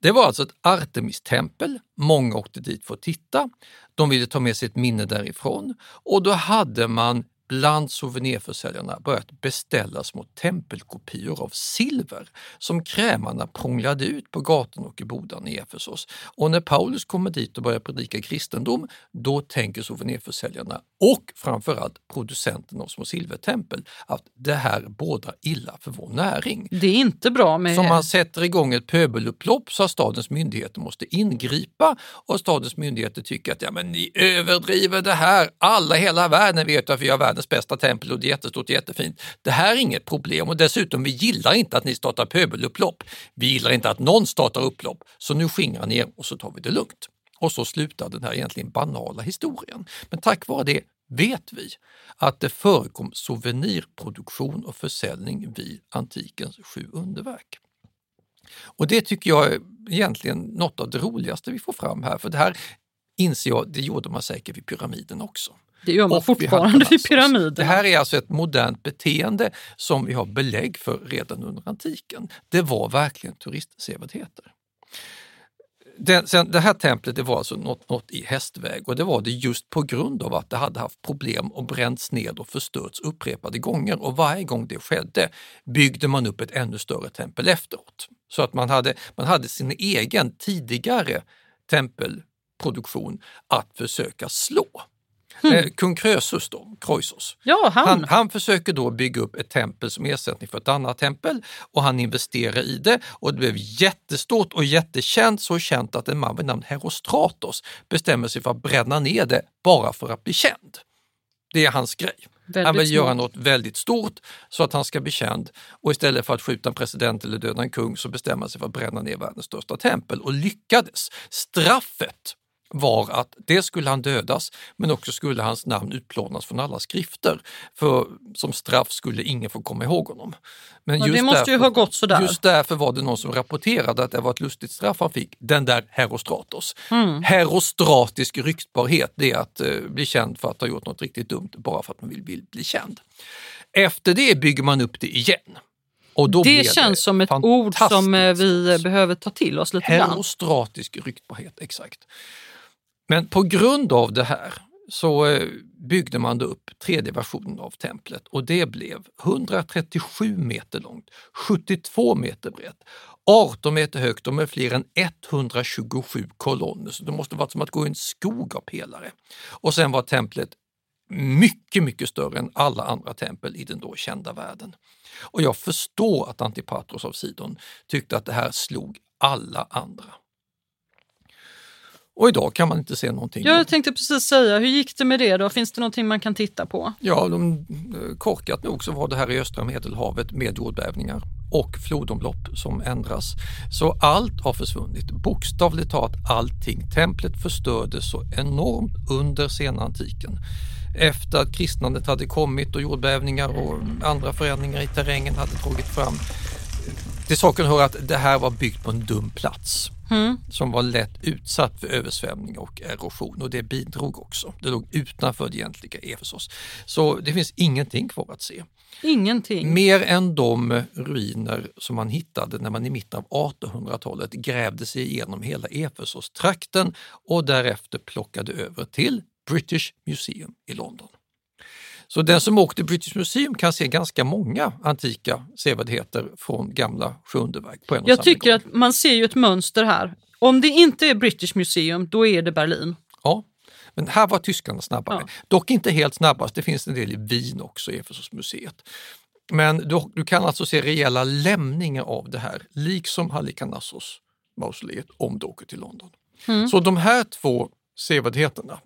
Det var alltså ett Artemistempel, många åkte dit för att titta, de ville ta med sig ett minne därifrån. Och då hade man bland souvenirförsäljarna börjat beställa små tempelkopior av silver som krämarna prånglade ut på gatorna och i bodarna i Efesos. Och när Paulus kommer dit och börjar predika kristendom, då tänker souvenirförsäljarna och framförallt producenten av små silvertempel att det här bådar illa för vår näring. Det är inte bra med... Så man sätter igång ett pöbelupplopp så att stadens myndigheter måste ingripa och stadens myndigheter tycker att ja, men ni överdriver det här. Alla hela världen vet att vi har världens bästa tempel och det är jättestort och jättefint. Det här är inget problem och dessutom vi gillar inte att ni startar pöbelupplopp. Vi gillar inte att någon startar upplopp så nu skingrar ni er och så tar vi det lugnt. Och så slutar den här egentligen banala historien. Men tack vare det vet vi att det förekom souvenirproduktion och försäljning vid antikens sju underverk. Och det tycker jag är egentligen något av det roligaste vi får fram här, för det här inser jag, det gjorde man säkert vid pyramiden också. Det gör man Och fortfarande vid pyramiden. Det här är alltså ett modernt beteende som vi har belägg för redan under antiken. Det var verkligen turistsevärdheter. Sen, det här templet det var alltså något, något i hästväg och det var det just på grund av att det hade haft problem och bränts ned och förstörts upprepade gånger och varje gång det skedde byggde man upp ett ännu större tempel efteråt. Så att man hade, man hade sin egen tidigare tempelproduktion att försöka slå. Hmm. Eh, kung Krösus då, Kroisos, Ja, han. han, han försöker då bygga upp ett tempel som ersättning för ett annat tempel och han investerar i det och det blev jättestort och jättekänt, så känt att en man vid namn Herostratos bestämmer sig för att bränna ner det bara för att bli känd. Det är hans grej. Väldigt han vill smart. göra något väldigt stort så att han ska bli känd och istället för att skjuta en president eller döda en kung så bestämmer han sig för att bränna ner världens största tempel och lyckades. Straffet var att det skulle han dödas men också skulle hans namn utplånas från alla skrifter. För som straff skulle ingen få komma ihåg honom. Men Ja, det måste ju ha gått sådär. Just därför var det någon som rapporterade att det var ett lustigt straff han fick, den där Herostratos. Mm. Herostratisk ryktbarhet, det är att eh, bli känd för att ha gjort något riktigt dumt bara för att man vill, vill bli känd. Efter det bygger man upp det igen. Det känns som ett ord som eh, vi behöver ta till oss lite grann. Herostratisk ryktbarhet, exakt. Men på grund av det här så eh, byggde man då upp tredje versionen av templet och det blev 137 meter långt, 72 meter brett, 18 meter högt och med fler än 127 kolonner. Så det måste varit som att gå i en skog av pelare. Och sen var templet mycket, mycket större än alla andra tempel i den då kända världen. Och jag förstår att Antipatros av Sidon tyckte att det här slog alla andra. Och idag kan man inte se någonting. Jag tänkte precis säga, hur gick det med det då? Finns det någonting man kan titta på? Ja, de, eh, korkat nog så var det här i östra medelhavet med jordbävningar och flodomlopp som ändras. Så allt har försvunnit, bokstavligt talat allting. Templet förstördes så enormt under senantiken. Efter att kristnandet hade kommit och jordbävningar och andra förändringar i terrängen hade dragit fram. Till saken hör att det här var byggt på en dum plats Mm. som var lätt utsatt för översvämning och erosion och det bidrog också. Det låg utanför det egentliga Efesos. Så det finns ingenting kvar att se. Ingenting. Mer än de ruiner som man hittade när man i mitten av 1800-talet grävde sig igenom hela Efesos-trakten och därefter plockade över till British Museum i London. Så den som åkte till British Museum kan se ganska många antika sevärdheter från gamla sjundeverk på en och Jag samma tycker gång. att man ser ju ett mönster här. Om det inte är British Museum, då är det Berlin. Ja, men här var tyskarna snabbare. Dock inte helt snabbast, det finns en del i Wien också, i Efesosmuseet. Men du, du kan alltså se rejäla lämningar av det här, liksom Halikarnassos mausoleet om du åker till London. Mm. Så de här två sevärdheterna,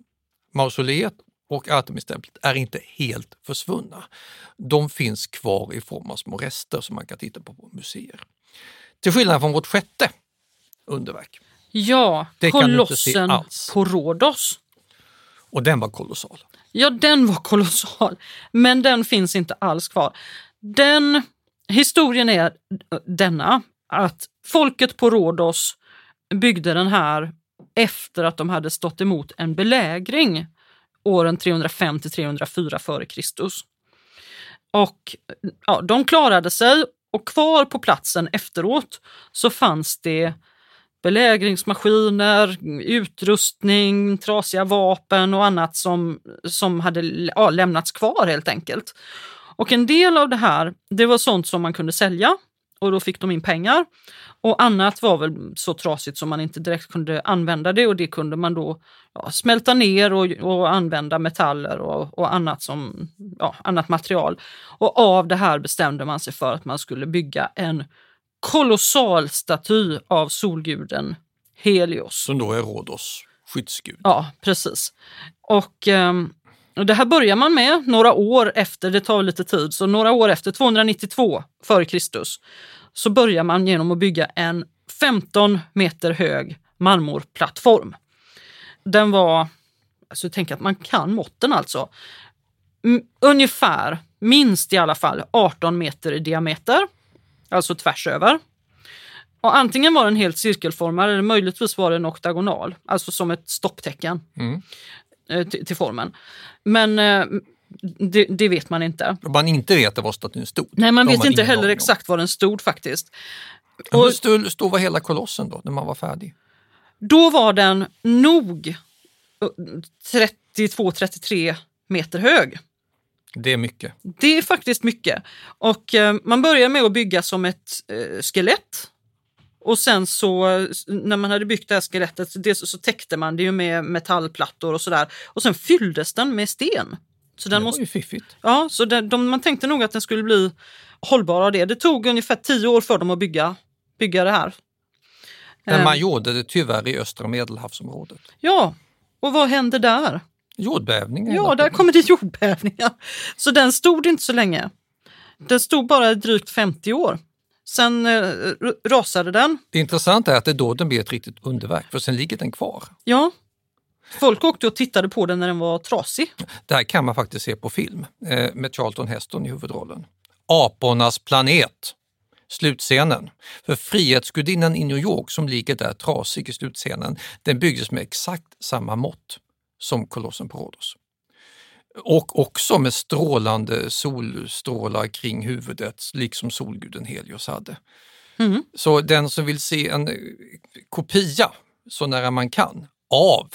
mausoleet och Artemistemplet, är inte helt försvunna. De finns kvar i form av små rester som man kan titta på på museer. Till skillnad från vårt sjätte underverk. Ja, Det kolossen på Rhodos. Och den var kolossal. Ja, den var kolossal, men den finns inte alls kvar. Den historien är denna, att folket på Rhodos byggde den här efter att de hade stått emot en belägring åren 305 till 304 f.Kr. Och ja, de klarade sig och kvar på platsen efteråt så fanns det belägringsmaskiner, utrustning, trasiga vapen och annat som, som hade ja, lämnats kvar helt enkelt. Och en del av det här, det var sånt som man kunde sälja och då fick de in pengar. Och annat var väl så trasigt som man inte direkt kunde använda det och det kunde man då ja, smälta ner och, och använda metaller och, och annat, som, ja, annat material. Och av det här bestämde man sig för att man skulle bygga en kolossal staty av solguden Helios. Som då är Rhodos skyddsgud. Ja, precis. Och ehm, och det här börjar man med några år efter, det tar lite tid, så några år efter 292 f.Kr. Så börjar man genom att bygga en 15 meter hög marmorplattform. Den var, alltså tänk att man kan måtten alltså, ungefär, minst i alla fall 18 meter i diameter, alltså tvärs över. Och antingen var den helt cirkelformad eller möjligtvis var den oktagonal, alltså som ett stopptecken Mm eh, till, formen. Men eh, det, det vet man inte. Man inte vet var statyn stod. Nej, man vet inte ingen heller exakt var den stod faktiskt. Hur Och, stod, stod var hela kolossen då, när man var färdig? Då var den nog 32-33 meter hög. Det är mycket. Det är faktiskt mycket. Och eh, man börjar med att bygga som ett eh, skelett. Och sen så när man hade byggt det här skelettet det, så täckte man det ju med metallplattor och sådär. Och sen fylldes den med sten. Så den det måste, var ju fiffigt. ja, så den, de, man tänkte nog att den skulle bli hållbar av det. Det tog ungefär tio år för dem att bygga, bygga det här. Men man Eh, gjorde det tyvärr i östra medelhavsområdet. Ja, och vad hände där? Jordbävningar. Ja, där kommer det jordbävningar. Så den stod inte så länge. Den stod bara i drygt 50 år. Sen eh, rasade den. Det intressanta är att det är då den blir ett riktigt underverk, för sen ligger den kvar. Ja. Folk åkte och tittade på den när den var trasig. Det här kan man faktiskt se på film eh, med Charlton Heston i huvudrollen. Apornas planet, slutscenen. För Frihetsgudinnan i New York som ligger där trasig i slutscenen, den byggdes med exakt samma mått som kolossen på Rhodos. Och också med strålande solstrålar kring huvudet, liksom solguden Helios hade. Mm. Så den som vill se en eh, kopia så nära man kan av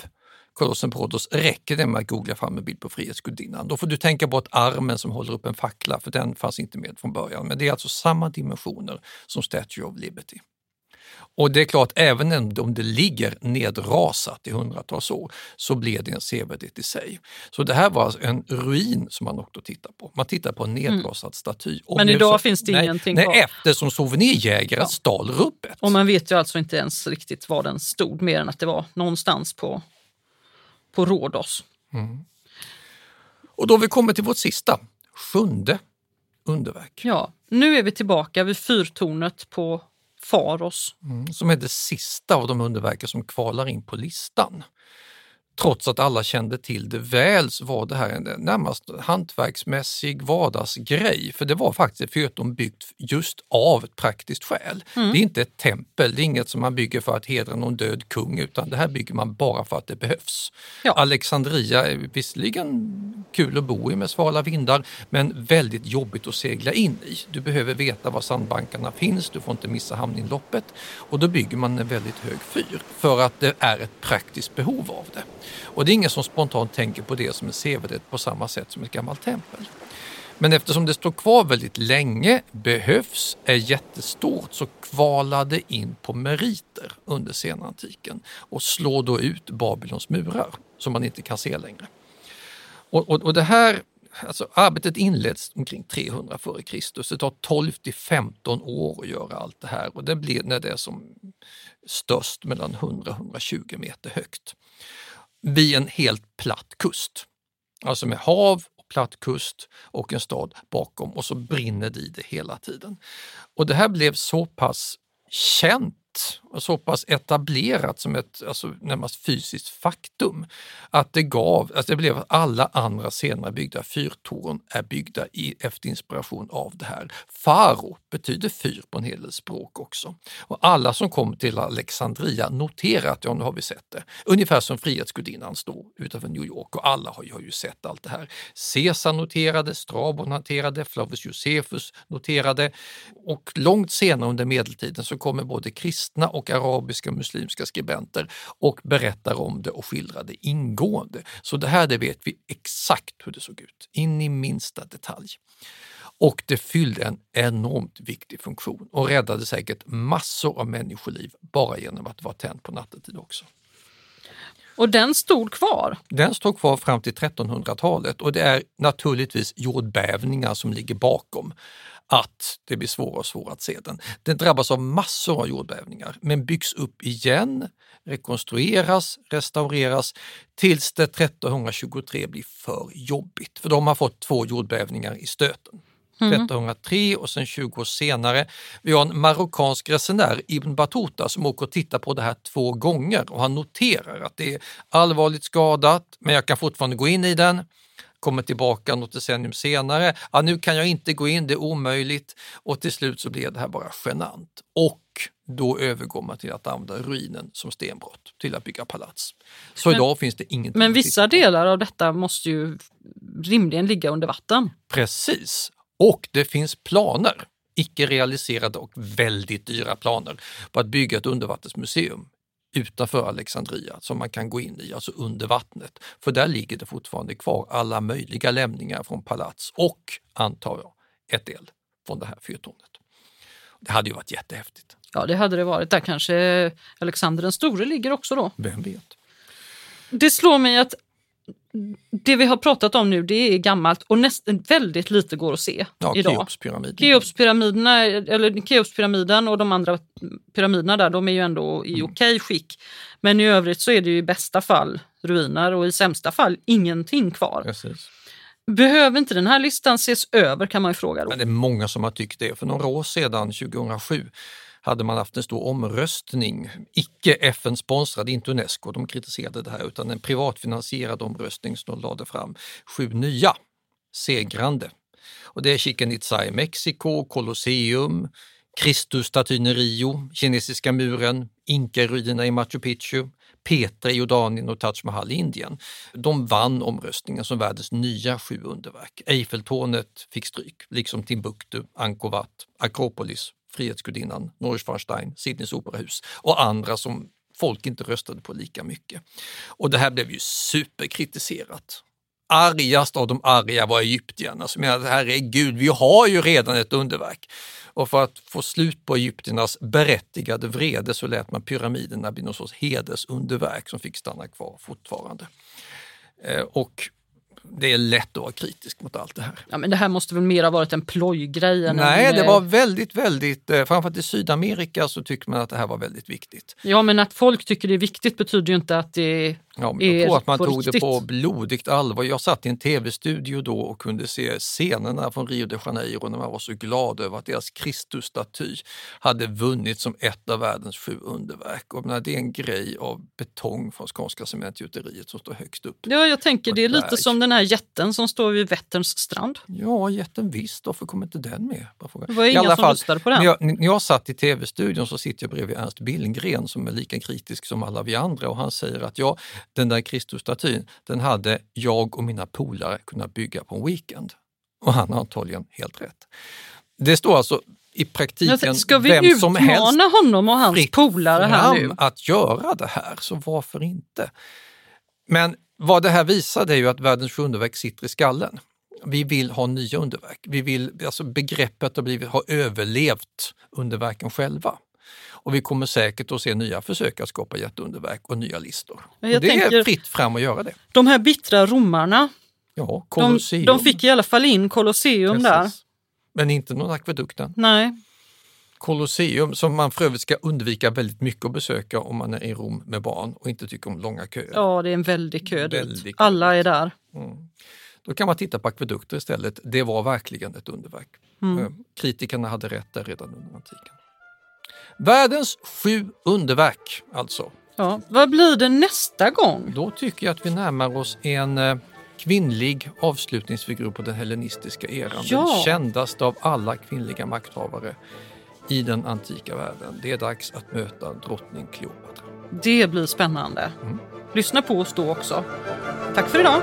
kolossen på Rhodos räcker det med att googla fram en bild på Frihetsgudinnan. Då får du tänka bort armen som håller upp en fackla för den fanns inte med från början. Men det är alltså samma dimensioner som Statue of Liberty. Och det är klart, även om det ligger nedrasat i hundratals år så blir det en sevärdhet i sig. Så det här var en ruin som man åkte och tittade på. Man tittar på en nedrasad staty. Och Men idag så- finns det nej, ingenting Nej, kvar. eftersom souvenirjägare stal rubbet. Och man vet ju alltså inte ens riktigt var den stod mer än att det var någonstans på, på Rhodos. Och då har vi kommit till vårt sista, sjunde underverk. Ja, nu är vi tillbaka vid fyrtornet på Faros. Mm, som är det sista av de underverken som kvalar in på listan. Trots att alla kände till det väl så var det här en närmast hantverksmässig vardagsgrej. För det var faktiskt ett fyrtorn byggt just av ett praktiskt skäl. Mm. Det är inte ett tempel, det är inget som man bygger för att hedra någon död kung utan det här bygger man bara för att det behövs. Alexandria är visserligen kul att bo i med svala vindar men väldigt jobbigt att segla in i. Du behöver veta var sandbankarna finns, du får inte missa hamninloppet och då bygger man en väldigt hög fyr för att det är ett praktiskt behov av det. Och det är ingen som spontant tänker på det som en sevärdhet på samma sätt som ett gammalt tempel. Men eftersom det står kvar väldigt länge, behövs, är jättestort så kvalar det in på meriter under senantiken och slår då ut Babylons murar som man inte kan se längre. Och, och, och det här Alltså, arbetet inleds omkring 300 f.Kr. Det tar 12 till 15 år att göra allt det här och det blir när det är som störst mellan 100 och 120 meter högt. Vid en helt platt kust. Alltså med hav och platt kust och en stad bakom och så brinner det i det hela tiden. Och det här blev så pass känt och så pass etablerat som ett alltså, närmast fysiskt faktum att det gav, att det blev att alla andra senare byggda fyrtorn är byggda i, efter inspiration av det här. Faro betyder fyr på en hel del språk också. Och alla som kom till Alexandria noterar att ja, nu har vi sett det. Ungefär som Frihetsgudinnan står utanför New York och alla har ju, har ju sett allt det här. Caesar noterade, Strabon noterade, Flavius Josephus noterade och långt senare under medeltiden så kommer både kristna och arabiska och muslimska skribenter och berättar om det och skildrar det ingående. Så det här det vet vi exakt hur det såg ut, in i minsta detalj. Och det fyllde en enormt viktig funktion och räddade säkert massor av människoliv bara genom att vara tänd på nattetid också. Och den stod kvar. Den står kvar fram till 1300-talet och det är naturligtvis jordbävningar som ligger bakom att det blir svårare och svårare att se den. Den drabbas av massor av jordbävningar men byggs upp igen, rekonstrueras, restaureras tills det 1323 blir för jobbigt. För de har fått två jordbävningar i stöten. Mm. 1303 och sen 20 år senare. Vi har en marockansk resenär, Ibn Battuta, som åker och tittar på det här två gånger och han noterar att det är allvarligt skadat men jag kan fortfarande gå in i den kommer tillbaka något decennium senare. Ja, nu kan jag inte gå in, det är omöjligt. Och till slut så blev det här bara genant. Och då övergår man till att använda ruinen som stenbrott till att bygga palats. Så Men- idag finns det ingenting Men vissa delar av detta måste ju rimligen ligga under vatten. Precis. Och det finns planer, icke realiserade och väldigt dyra planer, på att bygga ett undervattensmuseum utanför Alexandria som man kan gå in i, alltså under vattnet. För där ligger det fortfarande kvar alla möjliga lämningar från palats och, antar jag, ett del från det här fyrtornet. Det hade ju varit jättehäftigt. Ja, det hade det varit. Där kanske Alexander den store ligger också då. Vem vet? Det slår mig att det vi har pratat om nu det är gammalt och nästan väldigt lite går att se Ja, idag. Keopspyramiden. Keopspyramiderna, eller Keopspyramiden och de andra pyramiderna där, de är ju ändå i Mm. okej skick. Men i övrigt så är det ju i bästa fall ruiner och i sämsta fall ingenting kvar. Precis. Behöver inte den här listan ses över kan man ju fråga då. Men det är många som har tyckt det. För några år sedan, 2007, hade man haft en stor omröstning, icke FN-sponsrad, inte Unesco, de kritiserade det här, utan en privatfinansierad omröstning som de lade fram sju nya segrande. Och det är Chichen Itza i Mexiko, Colosseum, Kristusstatyn i Rio, Kinesiska muren, Inkaruinerna i Machu Picchu, Petra i Jordanien och Taj Mahal i Indien. De vann omröstningen som världens nya sju underverk. Eiffeltornet fick stryk, liksom Timbuktu, Angkor Wat, Akropolis, Frihetsgudinnan, Neuschwanstein, Sydneys operahus och andra som folk inte röstade på lika mycket. Och det här blev ju superkritiserat. Argast av de arga var egyptierna som menade herregud, vi har ju redan ett underverk. Och för att få slut på egyptiernas berättigade vrede så lät man pyramiderna bli någon sorts hedersunderverk som fick stanna kvar fortfarande. Eh, Och det är lätt att vara kritisk mot allt det här. Ja, men det här måste väl mer ha varit en plojgrej? Nej, en, det eh, var väldigt, väldigt, eh, framförallt i Sydamerika så tyckte man att det här var väldigt viktigt. Ja, men att folk tycker det är viktigt betyder ju inte att det Ja, men jag tror att man tog riktigt. det på blodigt allvar. Jag satt i en tv-studio då och kunde se scenerna från Rio de Janeiro när man var så glad över att deras Kristusstaty hade vunnit som ett av världens sju underverk. Och menar, det är en grej av betong från Skånska cementgjuteriet som står högst upp. Ja, jag tänker det är lite som den här jätten som står vid Vätterns strand. Ja, jätten visst. Varför kommer inte den med? Det var I inga som röstade på den. När jag, när jag satt i tv-studion så sitter jag bredvid Ernst Billgren som är lika kritisk som alla vi andra och han säger att ja, den där Kristusstatyn, den hade jag och mina polare kunnat bygga på en weekend. Och han har antagligen helt rätt. Det står alltså i praktiken Ska vi vem som helst utmana honom och hans polare här nu? att göra det här, så varför inte? Men vad det här visar är ju att världens underverk sitter i skallen. Vi vill ha nya underverk. Vi vill, alltså begreppet har blivit, har överlevt underverken själva. Och vi kommer säkert att se nya försök att skapa jätteunderverk och nya listor. Och det är fritt fram att göra det. De här bittra romarna, Ja, de, Colosseum. de fick i alla fall in Colosseum där. Precis. Men inte någon akvedukten. Nej, Colosseum som man för övrigt ska undvika väldigt mycket att besöka om man är i Rom med barn och inte tycker om långa köer. ja det är en väldig kö Väldigt dit. Alla är där. Mm. Då kan man titta på akvedukter istället. Det var verkligen ett underverk. Mm. Eh, Kritikerna hade rätt där redan under antiken. Världens sju underverk alltså. Ja. Vad blir det nästa gång? Då tycker jag att vi närmar oss en eh, kvinnlig avslutningsfigur på den hellenistiska eran. Ja. Den kändaste av alla kvinnliga makthavare i den antika världen. Det är dags att möta drottning Kleopatra. Det blir spännande. Mm. Lyssna på oss då också. Tack för idag!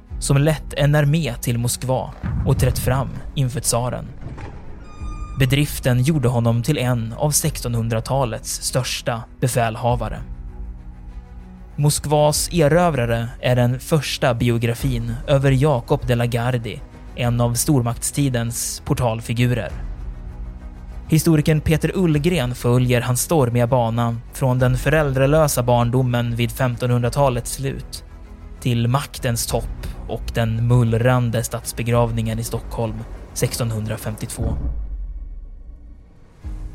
som lett en armé till Moskva och trätt fram inför tsaren. Bedriften gjorde honom till en av 1600-talets största befälhavare. Moskvas erövrare är den första biografin över Jakob de la Gardie, en av stormaktstidens portalfigurer. Historikern Peter Ullgren följer hans stormiga bana från den föräldralösa barndomen vid 1500-talets slut till maktens topp och den mullrande statsbegravningen i Stockholm 1652.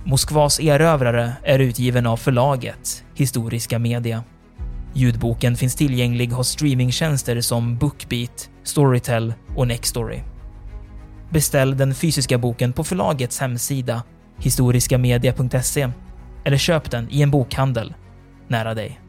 Moskvas erövrare är utgiven av förlaget Historiska Media. Ljudboken finns tillgänglig hos streamingtjänster som Bookbeat, Storytel och Nextory. Beställ den fysiska boken på förlagets hemsida historiskamedia.se eller köp den i en bokhandel nära dig.